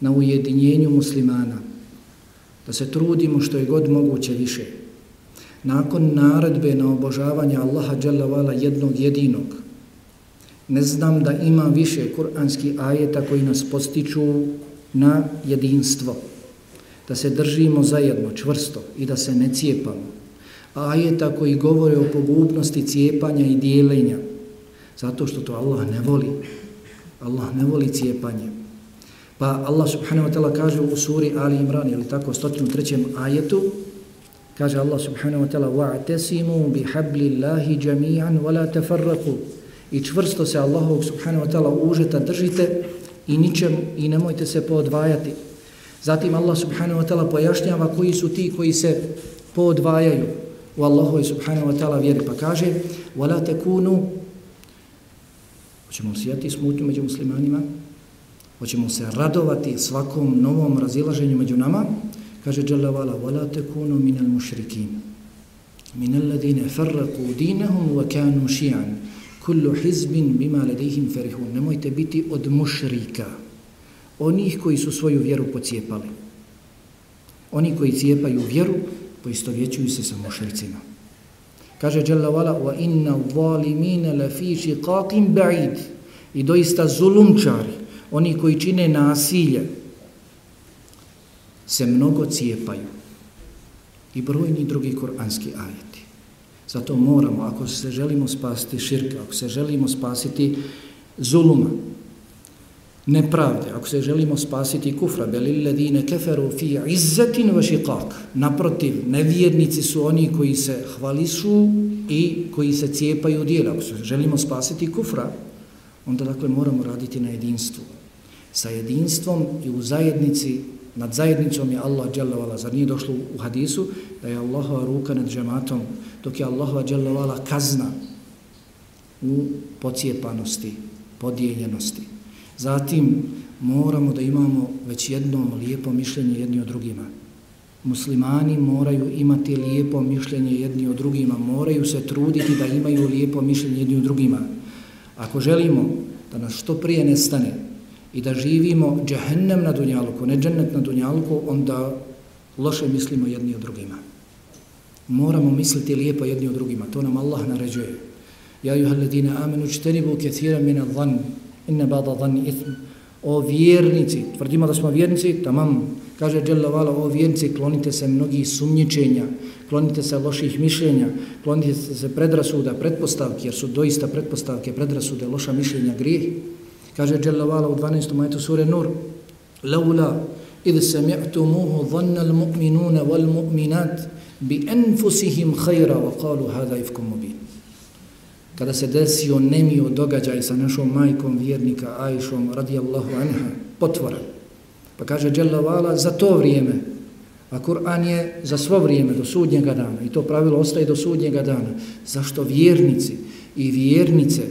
na ujedinjenju muslimana, da se trudimo što je god moguće više. Nakon naredbe na obožavanje Allaha dželavala jednog jedinog, ne znam da ima više kuranskih ajeta koji nas postiču na jedinstvo, da se držimo zajedno, čvrsto i da se ne cijepamo. Ajeta koji govore o pogubnosti cijepanja i dijelenja, zato što to Allah ne voli. Allah ne voli cijepanje. Pa Allah subhanahu wa ta'ala kaže u suri Ali Imran, ili tako, 103. ajetu, kaže Allah subhanahu wa ta'ala وَعْتَسِمُوا بِحَبْلِ اللَّهِ جَمِيعًا وَلَا تَفَرَّقُوا I čvrsto se Allahog subhanahu wa ta'ala užeta držite i ničem i nemojte se poodvajati. Zatim Allah subhanahu wa ta'ala pojašnjava koji su ti koji se poodvajaju u Allahove subhanahu wa ta'ala vjeri. Pa kaže وَلَا تَكُونُوا Hoćemo li sijati smutnju među muslimanima? hoćemo se radovati svakom novom razilaženju među nama, kaže Jalla vala, وَلَا تَكُونُوا مِنَ الْمُشْرِكِينَ مِنَ الَّذِينَ فَرَّقُوا دِينَهُمْ وَكَانُوا شِيعًا kullu hizbin bima ledihim ferihun. nemojte biti od mušrika onih koji su svoju vjeru pocijepali. Oni koji cijepaju vjeru poistovjećuju se sa mušricima. Kaže Jalla vala wa inna zalimin la fi shiqaqin ba'id. I doista zulumčari oni koji čine nasilje se mnogo cijepaju. I brojni drugi kuranski ajet Zato moramo, ako se želimo spasiti širka, ako se želimo spasiti zuluma, nepravde, ako se želimo spasiti kufra, belil ledine keferu fi izzetin vašikak, naprotiv, nevjernici su oni koji se hvališu i koji se cijepaju dijela. Ako se želimo spasiti kufra, onda dakle moramo raditi na jedinstvu. Sa jedinstvom i u zajednici, nad zajednicom je Allah dželavala, zar nije došlo u hadisu da je Allahova ruka nad džematom, dok je Allahova dželavala kazna u pocijepanosti, podijeljenosti. Zatim moramo da imamo već jedno lijepo mišljenje jedni o drugima. Muslimani moraju imati lijepo mišljenje jedni o drugima, moraju se truditi da imaju lijepo mišljenje jedni o drugima. Ako želimo da nas što prije nestane, i da živimo džehennem na dunjalku, ne džennet na dunjalku, onda loše mislimo jedni o drugima. Moramo misliti lijepo jedni o drugima, to nam Allah naređuje. Ja juha ladina amenu čteribu kethira mina dhan, inne bada dhan ithm. O vjernici, tvrdimo da smo vjernici, tamam, kaže Jalla Vala, o vjernici, klonite se mnogih sumnjičenja, klonite se loših mišljenja, klonite se predrasuda, pretpostavke, jer su doista pretpostavke, predrasude, loša mišljenja, grijeh. Kaže Jalla Vala u 12. majetu sure Nur, Laula idh sami'tumuhu dhanna al-mu'minuna wal-mu'minat bi anfusihim khayra wa qalu hadha ifkum mubin. Kada se desio nemio događaj sa našom majkom vjernika Ajšom radijallahu anha, potvora. Pa kaže Jalla Vala za to vrijeme, a Kur'an je za svo vrijeme do sudnjega dana i to pravilo ostaje do sudnjega dana. Zašto vjernici i vjernice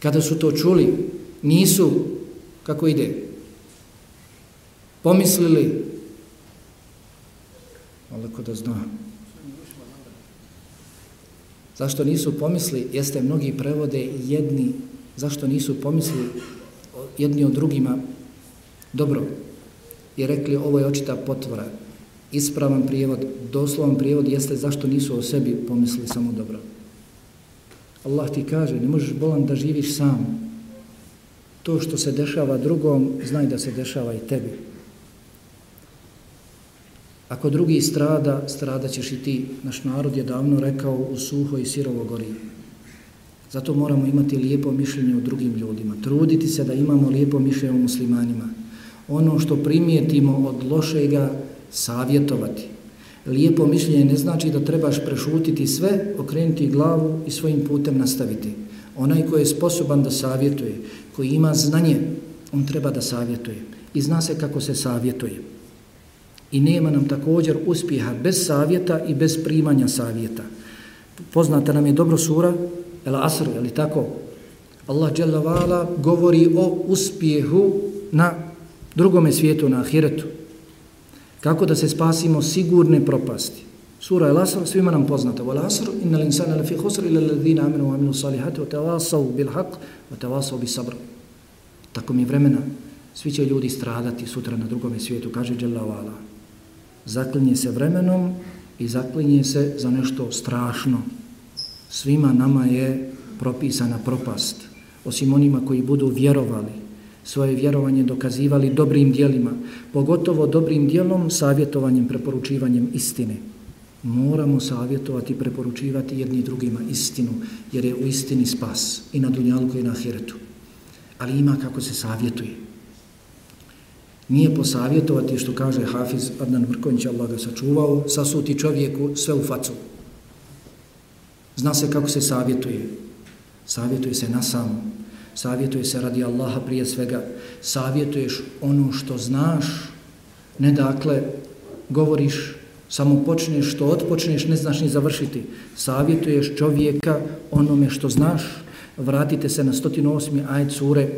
kada su to čuli nisu, kako ide, pomislili, ali ko da znam, zašto nisu pomisli, jeste mnogi prevode jedni, zašto nisu pomisli jedni od drugima, dobro, i rekli ovo je očita potvora, ispravan prijevod, doslovan prijevod jeste zašto nisu o sebi pomisli samo dobro. Allah ti kaže, ne možeš bolan da živiš sam, to što se dešava drugom, znaj da se dešava i tebi. Ako drugi strada, strada ćeš i ti. Naš narod je davno rekao u suho i sirovo gori. Zato moramo imati lijepo mišljenje o drugim ljudima. Truditi se da imamo lijepo mišljenje o muslimanima. Ono što primijetimo od lošega, savjetovati. Lijepo mišljenje ne znači da trebaš prešutiti sve, okrenuti glavu i svojim putem nastaviti. Onaj koji je sposoban da savjetuje, koji ima znanje, on treba da savjetuje. I zna se kako se savjetuje. I nema nam također uspjeha bez savjeta i bez primanja savjeta. Poznata nam je dobro sura El Asr, je li tako? Allah Đelavala govori o uspjehu na drugome svijetu, na ahiretu. Kako da se spasimo sigurne propasti. Sura El Asr svima nam poznata. Wal Asr, inna l'insana lafi khusr ila ladhina aminu wa aminu salihati wa tawasaw bil haq wa tawasaw bi sabr. Tako mi vremena, svi će ljudi stradati sutra na drugome svijetu, kaže Đelavala. Vala. Zaklinje se vremenom i zaklinje se za nešto strašno. Svima nama je propisana propast, osim onima koji budu vjerovali, svoje vjerovanje dokazivali dobrim dijelima, pogotovo dobrim dijelom savjetovanjem, preporučivanjem istine. Moramo savjetovati, preporučivati jedni drugima istinu, jer je u istini spas i na dunjalku i na ahiretu. Ali ima kako se savjetuje. Nije posavjetovati što kaže Hafiz Adnan Mrkonjić, Allah ga sačuvao, sasuti čovjeku sve u facu. Zna se kako se savjetuje. Savjetuje se na samom savjetuje se radi Allaha prije svega, savjetuješ ono što znaš, ne dakle govoriš, samo počneš što otpočneš, ne znaš ni završiti. Savjetuješ čovjeka onome što znaš, vratite se na 108. ajd sure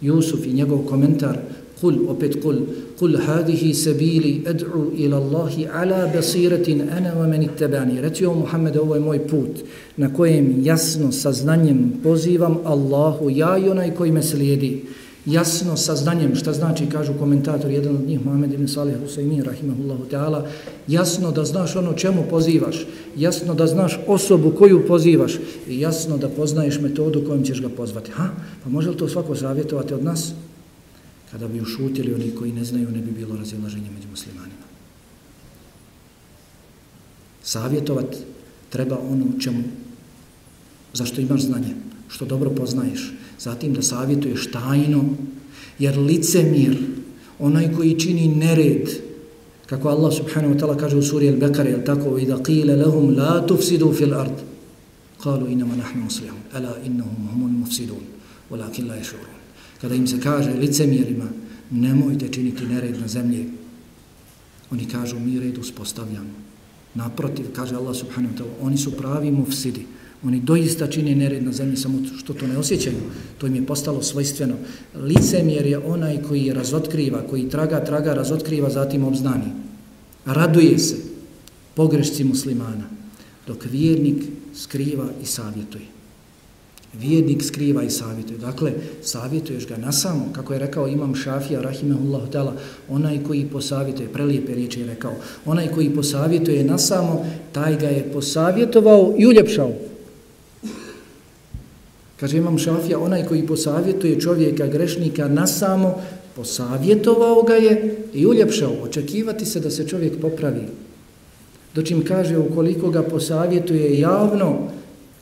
Jusuf i njegov komentar, Kul, opet kul, kul hadihi sabili ed'u ila Allahi ala basiratin ana wa meni tebani. Reci o Muhammed, ovo je moj put na kojem jasno saznanjem pozivam Allahu, ja i onaj koji me slijedi. Jasno saznanjem, šta znači, kažu komentator, jedan od njih, Muhammed ibn Salih Husaymin, rahimahullahu ta'ala, jasno da znaš ono čemu pozivaš, jasno da znaš osobu koju pozivaš i jasno da poznaješ metodu kojom ćeš ga pozvati. Ha? Pa može li to svako savjetovati od nas? Kada bi ušutili oni koji ne znaju, ne bi bilo razilaženja među muslimanima. Savjetovat treba ono čemu, zašto imaš znanje, što dobro poznaješ. Zatim da savjetuješ tajno, jer licemir, onaj koji čini nered, kako Allah subhanahu wa ta'ala kaže u suri Al-Bekare, jel tako, i da qile lahum la tufsidu fil ard, kalu inama nahnu muslihun, ala innahum humun mufsidun, walakin la ješurun kada im se kaže licemjerima nemojte činiti nered na zemlji. Oni kažu mi red uspostavljamo. Naprotiv kaže Allah subhanahu wa ta'ala oni su pravi mufsidi. Oni doista čine nered na zemlji samo što to ne osjećaju. To im je postalo svojstveno. Licemjer je onaj koji razotkriva koji traga, traga, razotkriva zatim obznani. Raduje se pogrešci muslimana dok vjernik skriva i savjetuje. Vjernik skriva i savjetuje. Dakle, savjetuješ ga na samo, kako je rekao imam Šafija, rahimahullahu ta'ala, onaj koji posavjetuje, prelijepe riječi je rekao, onaj koji posavjetuje na samo, taj ga je posavjetovao i uljepšao. Kaže imam Šafija, onaj koji posavjetuje čovjeka, grešnika na samo, posavjetovao ga je i uljepšao. Očekivati se da se čovjek popravi. Dočim kaže, ukoliko ga posavjetuje javno,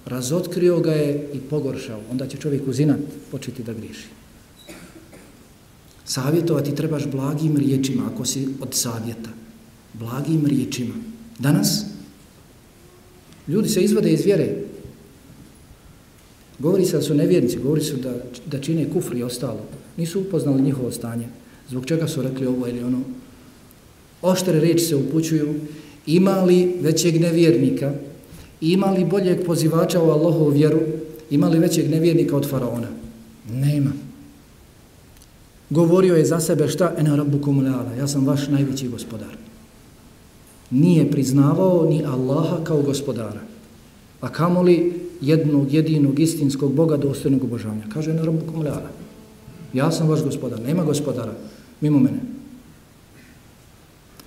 razotkrio ga je i pogoršao, onda će čovjek uzinat početi da griši. Savjetovati trebaš blagim riječima, ako si od savjeta. Blagim riječima. Danas ljudi se izvode iz vjere. Govori se da su nevjernici, govori se da, da čine kufri i ostalo. Nisu upoznali njihovo stanje. Zbog čega su rekli ovo ili ono. Oštre reči se upućuju. Ima li većeg nevjernika Ima li boljeg pozivača u Allahovu vjeru? Ima li većeg nevjernika od faraona? Nema. Govorio je za sebe šta? Ena rabbukum leala. Ja sam vaš najveći gospodar. Nije priznavao ni Allaha kao gospodara. A kamoli jednog jedinog istinskog Boga dostojnog obožavanja? Kaže ena rabbukum leala. Ja sam vaš gospodar. Nema gospodara mimo mene.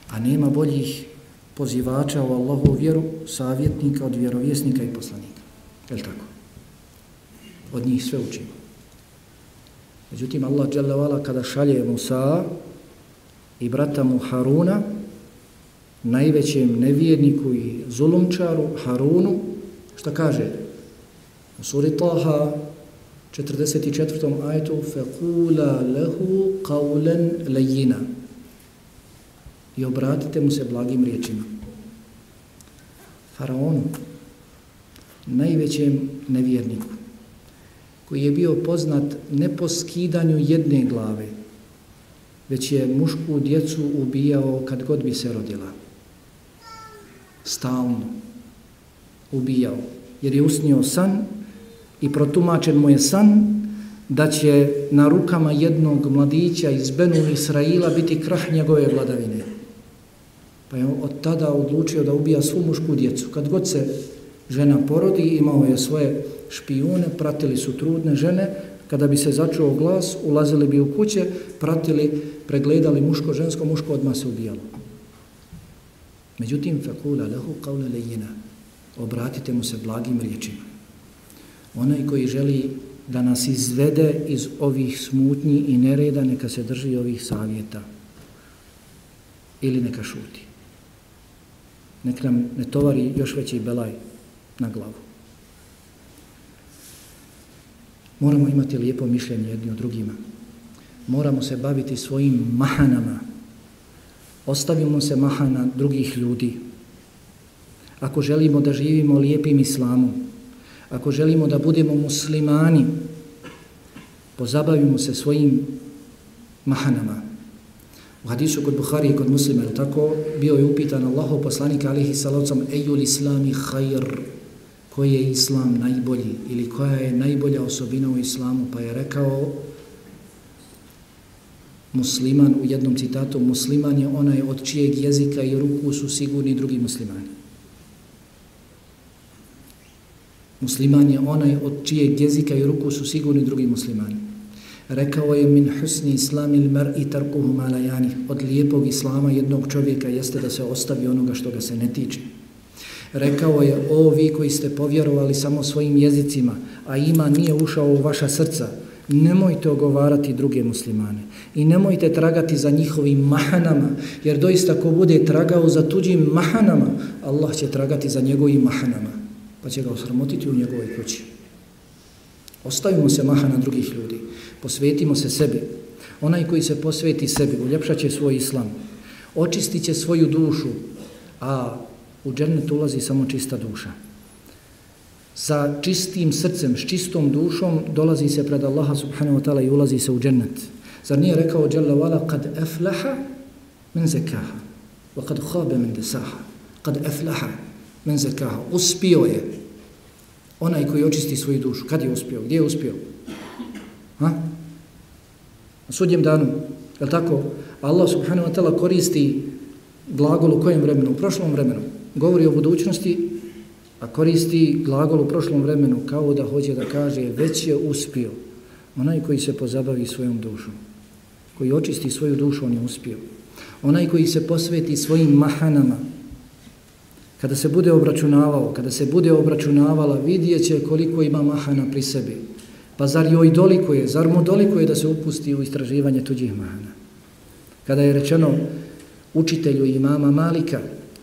A nema boljih pozivača u Allahu vjeru, savjetnika od vjerovjesnika i poslanika. Je tako? Od njih sve učimo. Međutim, Allah dželevala kada šalje Musa i brata mu Haruna, najvećem nevjerniku i zulumčaru Harunu, šta kaže? U suri Taha 44. ajetu فَقُولَا لَهُ قَوْلًا لَيِّنَا I obratite mu se blagim riječima. Faraonu, najvećem nevjerniku, koji je bio poznat ne po skidanju jedne glave, već je mušku djecu ubijao kad god bi se rodila. Stalno ubijao, jer je usnio san i protumačen mu je san da će na rukama jednog mladića iz Benu Israila biti krah njegove vladavine. Pa je od tada odlučio da ubija svu mušku djecu. Kad god se žena porodi, imao je svoje špijune, pratili su trudne žene, kada bi se začuo glas, ulazili bi u kuće, pratili, pregledali muško, žensko, muško odmah se ubijalo. Međutim, fakula lehu kaule lejina, obratite mu se blagim riječima. Onaj koji želi da nas izvede iz ovih smutnji i nereda, neka se drži ovih savjeta ili neka šuti. Nek nam ne tovari još veći belaj na glavu. Moramo imati lijepo mišljenje jedni o drugima. Moramo se baviti svojim mahanama. Ostavimo se mahana drugih ljudi. Ako želimo da živimo lijepim islamom, ako želimo da budemo muslimani, pozabavimo se svojim mahanama. U hadisu kod Buhari i kod muslima, tako, bio je upitan Allahov poslanika alihi salavcom ejul islami hajr, koji je islam najbolji ili koja je najbolja osobina u islamu, pa je rekao musliman u jednom citatu, musliman je onaj od čijeg jezika i ruku su sigurni drugi muslimani. Musliman je onaj od čijeg jezika i ruku su sigurni drugi muslimani. Rekao je min husni islam il mar i tarkuhu malajani. Od lijepog islama jednog čovjeka jeste da se ostavi onoga što ga se ne tiče. Rekao je, o vi koji ste povjerovali samo svojim jezicima, a ima nije ušao u vaša srca, nemojte ogovarati druge muslimane i nemojte tragati za njihovim mahanama, jer doista ko bude tragao za tuđim mahanama, Allah će tragati za njegovim mahanama, pa će ga osramotiti u njegovoj kući. Ostavimo se mahana drugih ljudi, posvetimo se sebi. Onaj koji se posveti sebi, uljepšat će svoj islam, očistit će svoju dušu, a u džennet ulazi samo čista duša. Sa čistim srcem, s čistom dušom dolazi se pred Allaha subhanahu wa ta'ala i ulazi se u džennet. Zar nije rekao Jalla wala kad eflaha men zekaha wa kad khabe men desaha kad eflaha men zekaha uspio je onaj koji očisti svoju dušu. Kad je uspio? Gdje je uspio? Ha? Na sudjem danu. Je tako? Allah subhanahu wa ta'ala koristi glagol u kojem vremenu? U prošlom vremenu govori o budućnosti, a koristi glagol u prošlom vremenu kao da hoće da kaže već je uspio. Onaj koji se pozabavi svojom dušom, koji očisti svoju dušu, on je uspio. Onaj koji se posveti svojim mahanama, kada se bude obračunavao, kada se bude obračunavala, vidjet će koliko ima mahana pri sebi. Pa zar joj dolikuje, zar mu doliko je da se upusti u istraživanje tuđih mana? Kada je rečeno učitelju imama Malika,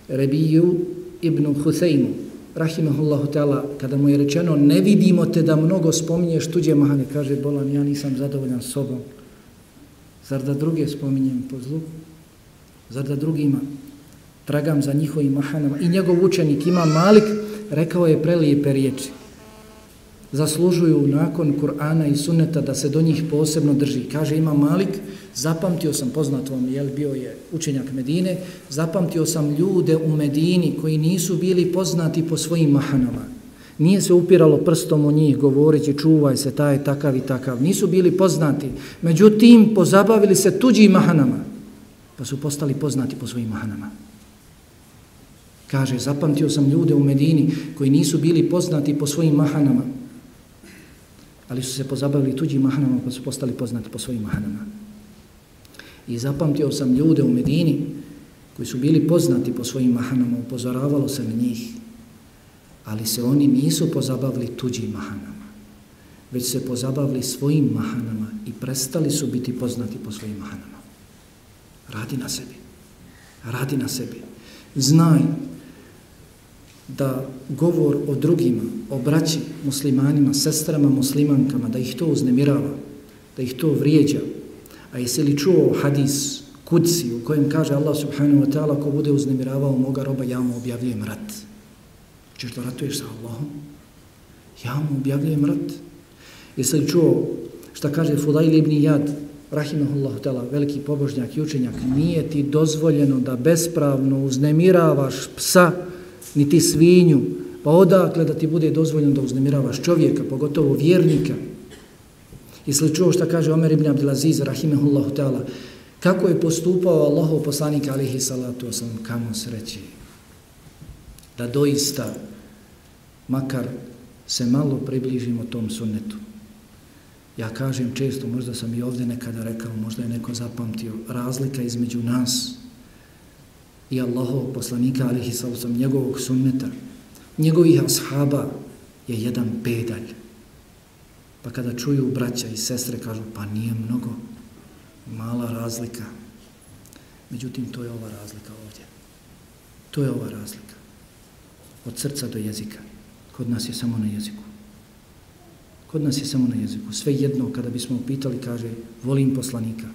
Rebiju ibn Huseynu, rahimahullahu ta'ala, kada mu je rečeno, ne vidimo te da mnogo spominješ tuđe mane, kaže Bolan, ja nisam zadovoljan sobom. Zar da druge spominjem po zlu? Zar da drugima tragam za njihovim mahanama? I njegov učenik ima Malik, rekao je prelijepe riječi. Zaslužuju nakon Kur'ana i Sunneta da se do njih posebno drži. Kaže ima Malik, Zapamtio sam, poznat vam, jel bio je učenjak Medine, zapamtio sam ljude u Medini koji nisu bili poznati po svojim mahanama. Nije se upiralo prstom u njih govoreći čuvaj se, taj takav i takav. Nisu bili poznati. Međutim, pozabavili se tuđim mahanama, pa su postali poznati po svojim mahanama. Kaže, zapamtio sam ljude u Medini koji nisu bili poznati po svojim mahanama, ali su se pozabavili tuđim mahanama, pa su postali poznati po svojim mahanama. I zapamtio sam ljude u Medini koji su bili poznati po svojim mahanama, upozoravalo se na njih, ali se oni nisu pozabavili tuđim mahanama, već se pozabavili svojim mahanama i prestali su biti poznati po svojim mahanama. Radi na sebi. Radi na sebi. Znaj da govor o drugima, o braći muslimanima, sestrama muslimankama, da ih to uznemirava, da ih to vrijeđa. A jesi li čuo hadis kudsi u kojem kaže Allah subhanahu wa ta'ala ko bude uznemiravao moga roba, ja mu objavljujem rat. Češ da ratuješ sa Allahom? Ja mu objavljujem rat. Jesi li čuo šta kaže Fudail ibn Jad, rahimahullahu ta'ala, veliki pobožnjak i učenjak, nije ti dozvoljeno da bespravno uznemiravaš psa, niti svinju, pa odakle da ti bude dozvoljeno da uznemiravaš čovjeka, pogotovo vjernika. Jesi li čuo šta kaže Omer ibn Abdelaziz, rahimehullahu ta'ala, kako je postupao Allahov poslanik, alihi salatu wasalam, kamo sreći, da doista, makar se malo približimo tom sunnetu. Ja kažem često, možda sam i ovdje nekada rekao, možda je neko zapamtio, razlika između nas i Allahov poslanika, alihi salatu sallam, njegovog sunneta, njegovih ashaba je jedan pedalj. Pa kada čuju braća i sestre, kažu, pa nije mnogo, mala razlika. Međutim, to je ova razlika ovdje. To je ova razlika. Od srca do jezika. Kod nas je samo na jeziku. Kod nas je samo na jeziku. Sve jedno kada bismo upitali, kaže, volim poslanika,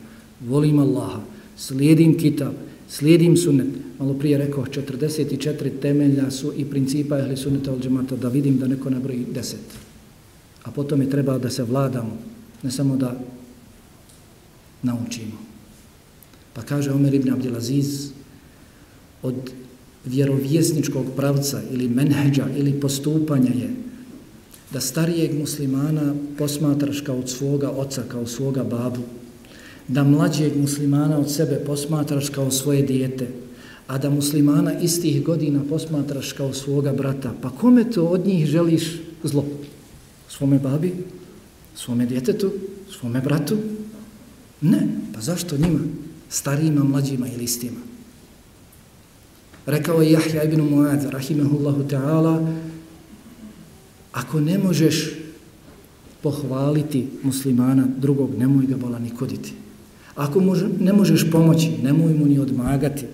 volim Allaha, slijedim kitab, slijedim sunnet. Malo prije rekao, 44 temelja su i principa ehli sunneta od džemata, da vidim da neko nabroji 10. A potom je treba da se vladamo, ne samo da naučimo. Pa kaže Omer ibn Abdelaziz, od vjerovjesničkog pravca ili menheđa ili postupanja je da starijeg muslimana posmatraš kao od svoga oca, kao svoga babu, da mlađeg muslimana od sebe posmatraš kao svoje dijete, a da muslimana istih godina posmatraš kao svoga brata, pa kome to od njih želiš zlo? Svome babi? Svome djetetu? Svome bratu? Ne, pa zašto njima? Starijima, mlađima ili istima? Rekao je Jahja ibn Muad, rahimahullahu ta'ala, ako ne možeš pohvaliti muslimana drugog, nemoj ga bola nikoditi. Ako može, ne možeš pomoći, nemoj mu ni odmagati.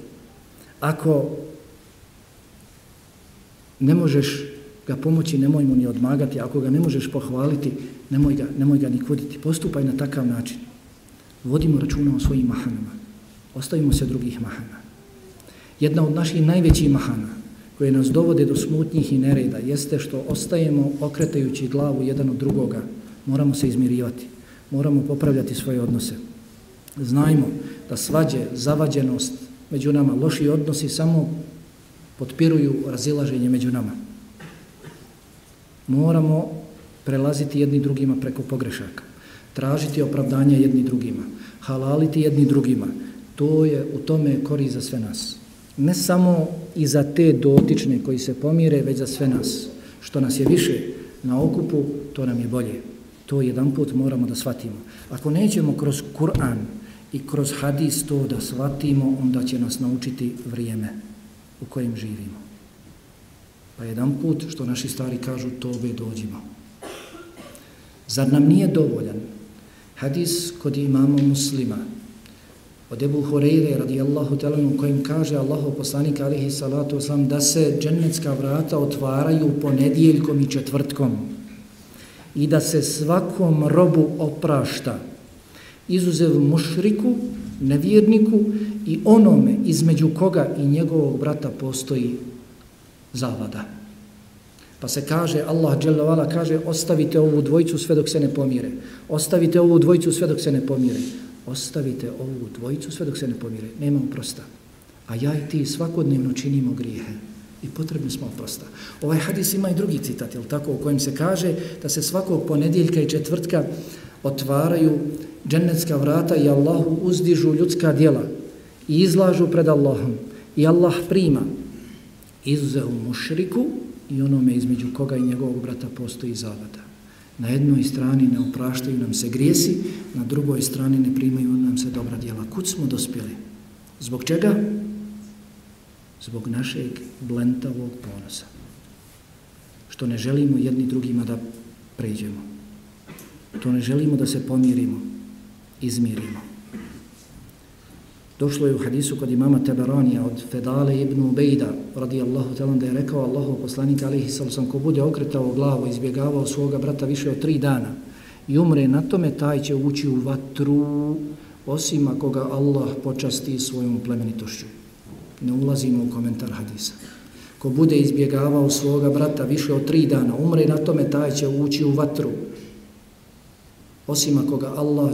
Ako ne možeš ga pomoći, nemoj mu ni odmagati. Ako ga ne možeš pohvaliti, nemoj ga, nemoj ga ni kuditi. Postupaj na takav način. Vodimo računa o svojim mahanama. Ostavimo se drugih mahana. Jedna od naših najvećih mahana koje nas dovode do smutnjih i nereda jeste što ostajemo okretajući glavu jedan od drugoga. Moramo se izmirivati. Moramo popravljati svoje odnose. Znajmo da svađe, zavađenost među nama, loši odnosi samo potpiruju razilaženje među nama. Moramo prelaziti jedni drugima preko pogrešaka, tražiti opravdanja jedni drugima, halaliti jedni drugima. To je u tome kori za sve nas. Ne samo i za te dotične koji se pomire, već za sve nas. Što nas je više na okupu, to nam je bolje. To jedan put moramo da shvatimo. Ako nećemo kroz Kur'an i kroz hadis to da shvatimo, onda će nas naučiti vrijeme u kojem živimo. Pa jedan put, što naši stari kažu, tobe dođimo. Zar nam nije dovoljan hadis kod imama muslima, od Ebu Horeire radijallahu talanu kojim kaže Allahu poslanik alihi salatu oslam da se džennetska vrata otvaraju ponedjeljkom i četvrtkom i da se svakom robu oprašta izuzev mušriku, nevjerniku i onome između koga i njegovog brata postoji zavada. Pa se kaže, Allah dželovala kaže, ostavite ovu dvojicu sve dok se ne pomire. Ostavite ovu dvojicu sve dok se ne pomire ostavite ovu dvojicu sve dok se ne pomire. Nema oprosta. A ja i ti svakodnevno činimo grijehe. I potrebni smo oprosta. Ovaj hadis ima i drugi citat, jel tako, u kojem se kaže da se svakog ponedjeljka i četvrtka otvaraju džennetska vrata i Allahu uzdižu ljudska djela i izlažu pred Allahom. I Allah prima izuzeo mušriku i onome između koga i njegovog brata postoji zavada. Na jednoj strani ne opraštaju nam se grijesi, na drugoj strani ne primaju nam se dobra djela. Kud smo dospjeli? Zbog čega? Zbog našeg blentavog ponosa. Što ne želimo jedni drugima da pređemo. To ne želimo da se pomirimo, izmirimo. Došlo je u hadisu kod imama Teberanija od Fedale ibn Ubejda, radijallahu talan, da je rekao Allahu poslanik alihi sallam, ko bude okretao glavu, izbjegavao svoga brata više od tri dana i umre na tome, taj će ući u vatru, osim ako ga Allah počasti svojom plemenitošću. Ne ulazimo u komentar hadisa. Ko bude izbjegavao svoga brata više od tri dana, umre na tome, taj će ući u vatru, osim ako ga Allah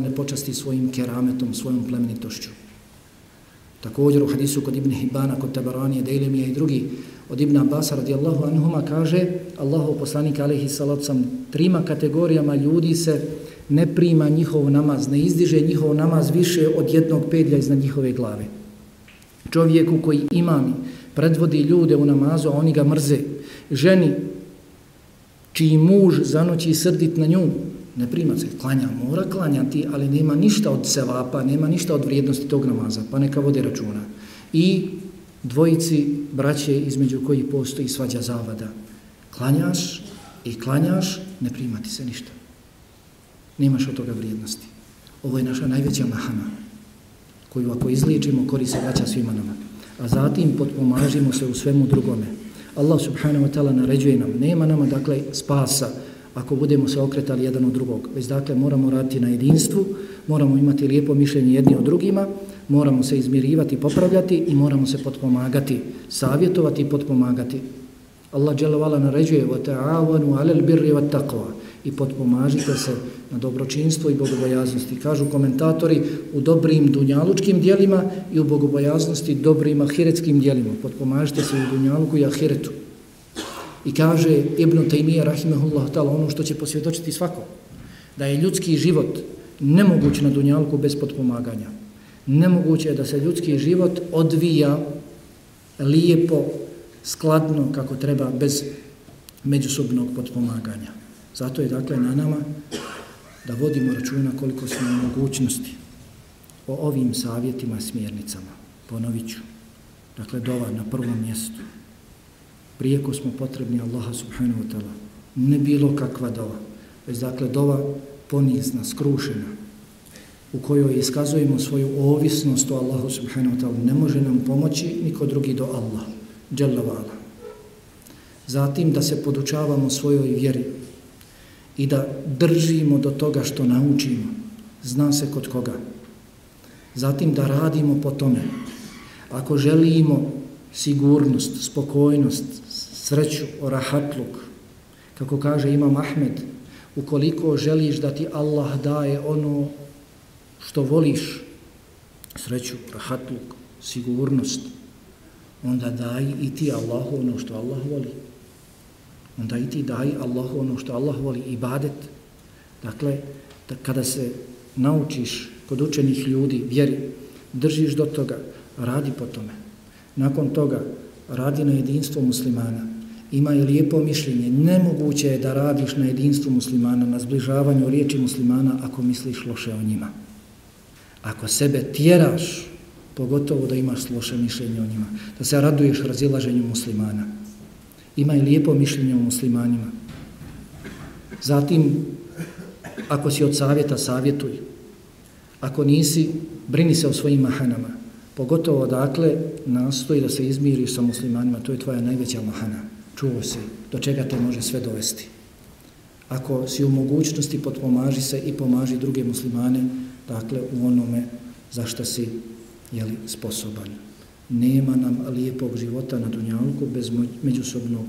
ne počasti svojim kerametom, svojom plemenitošću. Također u hadisu kod Ibn Hibana, kod Tabaranije, Dejlemija i drugi, od Ibn Abbas radijallahu anhuma kaže Allahu poslanik alaihi salacom trima kategorijama ljudi se ne prima njihov namaz, ne izdiže njihov namaz više od jednog pedlja iznad njihove glave. Čovjeku koji imami predvodi ljude u namazu, a oni ga mrze. Ženi čiji muž zanoći srdit na nju, ne prima se, klanja, mora klanjati, ali nema ništa od sevapa, nema ništa od vrijednosti tog namaza, pa neka vode računa. I dvojici braće između koji postoji svađa zavada. Klanjaš i klanjaš, ne primati se ništa. Nemaš od toga vrijednosti. Ovo je naša najveća mahana, koju ako izliječimo, kori se vraća svima nama. A zatim potpomažimo se u svemu drugome. Allah subhanahu wa ta'ala naređuje nam, nema nama dakle spasa, ako budemo se okretali jedan od drugog. Već dakle moramo raditi na jedinstvu, moramo imati lijepo mišljenje jedni od drugima, moramo se izmirivati, popravljati i moramo se potpomagati, savjetovati i potpomagati. Allah dželovala naređuje وَتَعَوَنُوا عَلَى الْبِرِّ وَتَّقْوَا i potpomažite se na dobročinstvo i bogobojaznosti. Kažu komentatori u dobrim dunjalučkim dijelima i u bogobojaznosti dobrim ahiretskim dijelima. Potpomažite se u dunjaluku i ahiretu. I kaže Ibn Taymiye rahimahullah ta'ala ono što će posvjedočiti svako, da je ljudski život nemoguć na dunjalku bez potpomaganja. Nemoguće je da se ljudski život odvija lijepo, skladno kako treba bez međusobnog potpomaganja. Zato je dakle na nama da vodimo računa koliko smo mogućnosti o ovim savjetima smjernicama. Ponovit ću. Dakle, dova na prvom mjestu prijeko smo potrebni Allaha subhanahu wa ta'ala. Ne bilo kakva dova, već dakle dova ponizna, skrušena, u kojoj iskazujemo svoju ovisnost o Allahu subhanahu wa ta'ala. Ne može nam pomoći niko drugi do Allah, Jalla. Zatim da se podučavamo svojoj vjeri i da držimo do toga što naučimo, zna se kod koga. Zatim da radimo po tome. Ako želimo sigurnost, spokojnost, sreću, orahatluk. Kako kaže Imam Ahmed, ukoliko želiš da ti Allah daje ono što voliš, sreću, rahatluk, sigurnost, onda daj i ti Allahu ono što Allah voli. Onda i ti daj Allahu ono što Allah voli, ibadet. Dakle, da kada se naučiš kod učenih ljudi, vjeri, držiš do toga, radi po tome. Nakon toga radi na jedinstvo muslimana. Ima je lijepo mišljenje. Nemoguće je da radiš na jedinstvu muslimana, na zbližavanju riječi muslimana ako misliš loše o njima. Ako sebe tjeraš, pogotovo da imaš loše mišljenje o njima, da se raduješ razilaženju muslimana. Ima je lijepo mišljenje o muslimanima. Zatim, ako si od savjeta, savjetuj. Ako nisi, brini se o svojim mahanama. Pogotovo dakle nastoji da se izmiriš sa muslimanima, to je tvoja najveća mahana. Čuo si do čega te može sve dovesti. Ako si u mogućnosti, potpomaži se i pomaži druge muslimane, dakle u onome za što si jeli, sposoban. Nema nam lijepog života na Dunjalku bez međusobnog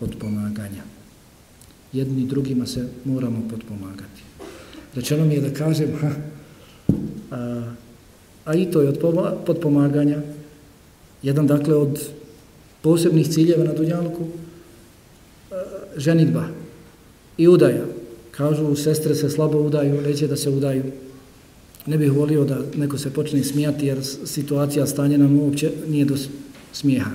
potpomaganja. Jedni drugima se moramo potpomagati. Rečeno mi je da kažem, ha, a, a i to je od podpomaganja, jedan dakle od posebnih ciljeva na Dunjalku, e, ženitba i udaja. Kažu, sestre se slabo udaju, neće da se udaju. Ne bih volio da neko se počne smijati jer situacija stanje nam uopće nije do smijeha.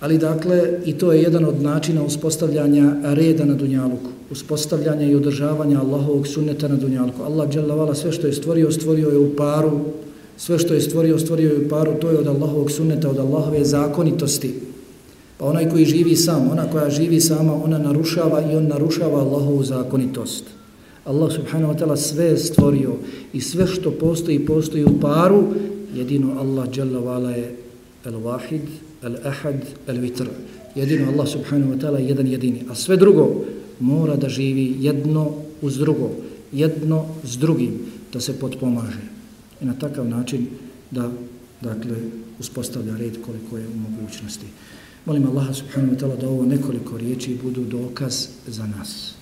Ali dakle, i to je jedan od načina uspostavljanja reda na Dunjaluku, uspostavljanja i održavanja Allahovog sunneta na Dunjaluku. Allah dželavala sve što je stvorio, stvorio je u paru, sve što je stvorio, stvorio je u paru, to je od Allahovog sunneta, od Allahove zakonitosti. Pa onaj koji živi sam, ona koja živi sama, ona narušava i on narušava Allahovu zakonitost. Allah subhanahu wa ta'ala sve je stvorio i sve što postoji, postoji u paru, jedino Allah dželavala vala je el-wahid, al-ahad, al-vitr. Jedino Allah subhanahu wa ta'ala je jedan jedini. A sve drugo mora da živi jedno uz drugo, jedno s drugim, da se potpomaže. I na takav način da dakle, uspostavlja red koliko je u mogućnosti. Molim Allaha subhanahu wa ta'ala da ovo nekoliko riječi budu dokaz za nas,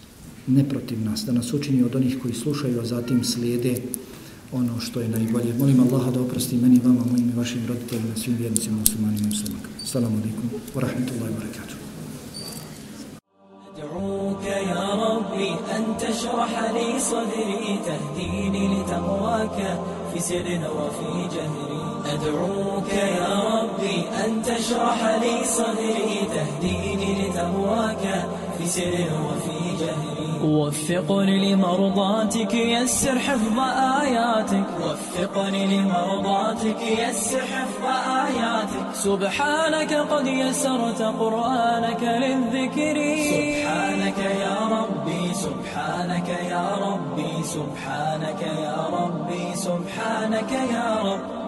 ne protiv nas, da nas učini od onih koji slušaju, a zatim slijede ono što je najbolje. Molim Allaha da oprosti meni, vama, mojim i vašim roditeljima, svim vjernicima, muslimanima i muslimanima. Salamu alaikum, wa rahmatullahi wa barakatuh. أدعوك يا ربي أن تشرح لي صدري تهديني لتقواك في سر وفي جهري أدعوك يا ربي أن تشرح لي صدري تهديني لتقواك في سر وفي جهري وفقني لمرضاتك يسر حفظ آياتك. وفقني لمرضاتك يسر حفظ آياتك. سبحانك قد يسرت قرآنك للذكر. سبحانك يا ربي سبحانك يا ربي سبحانك يا ربي سبحانك يا رب.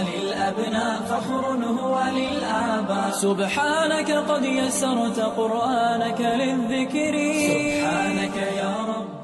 للأبناء فخر هو للآباء سبحانك قد يسرت قرآنك للذكر. سبحانك يا رب.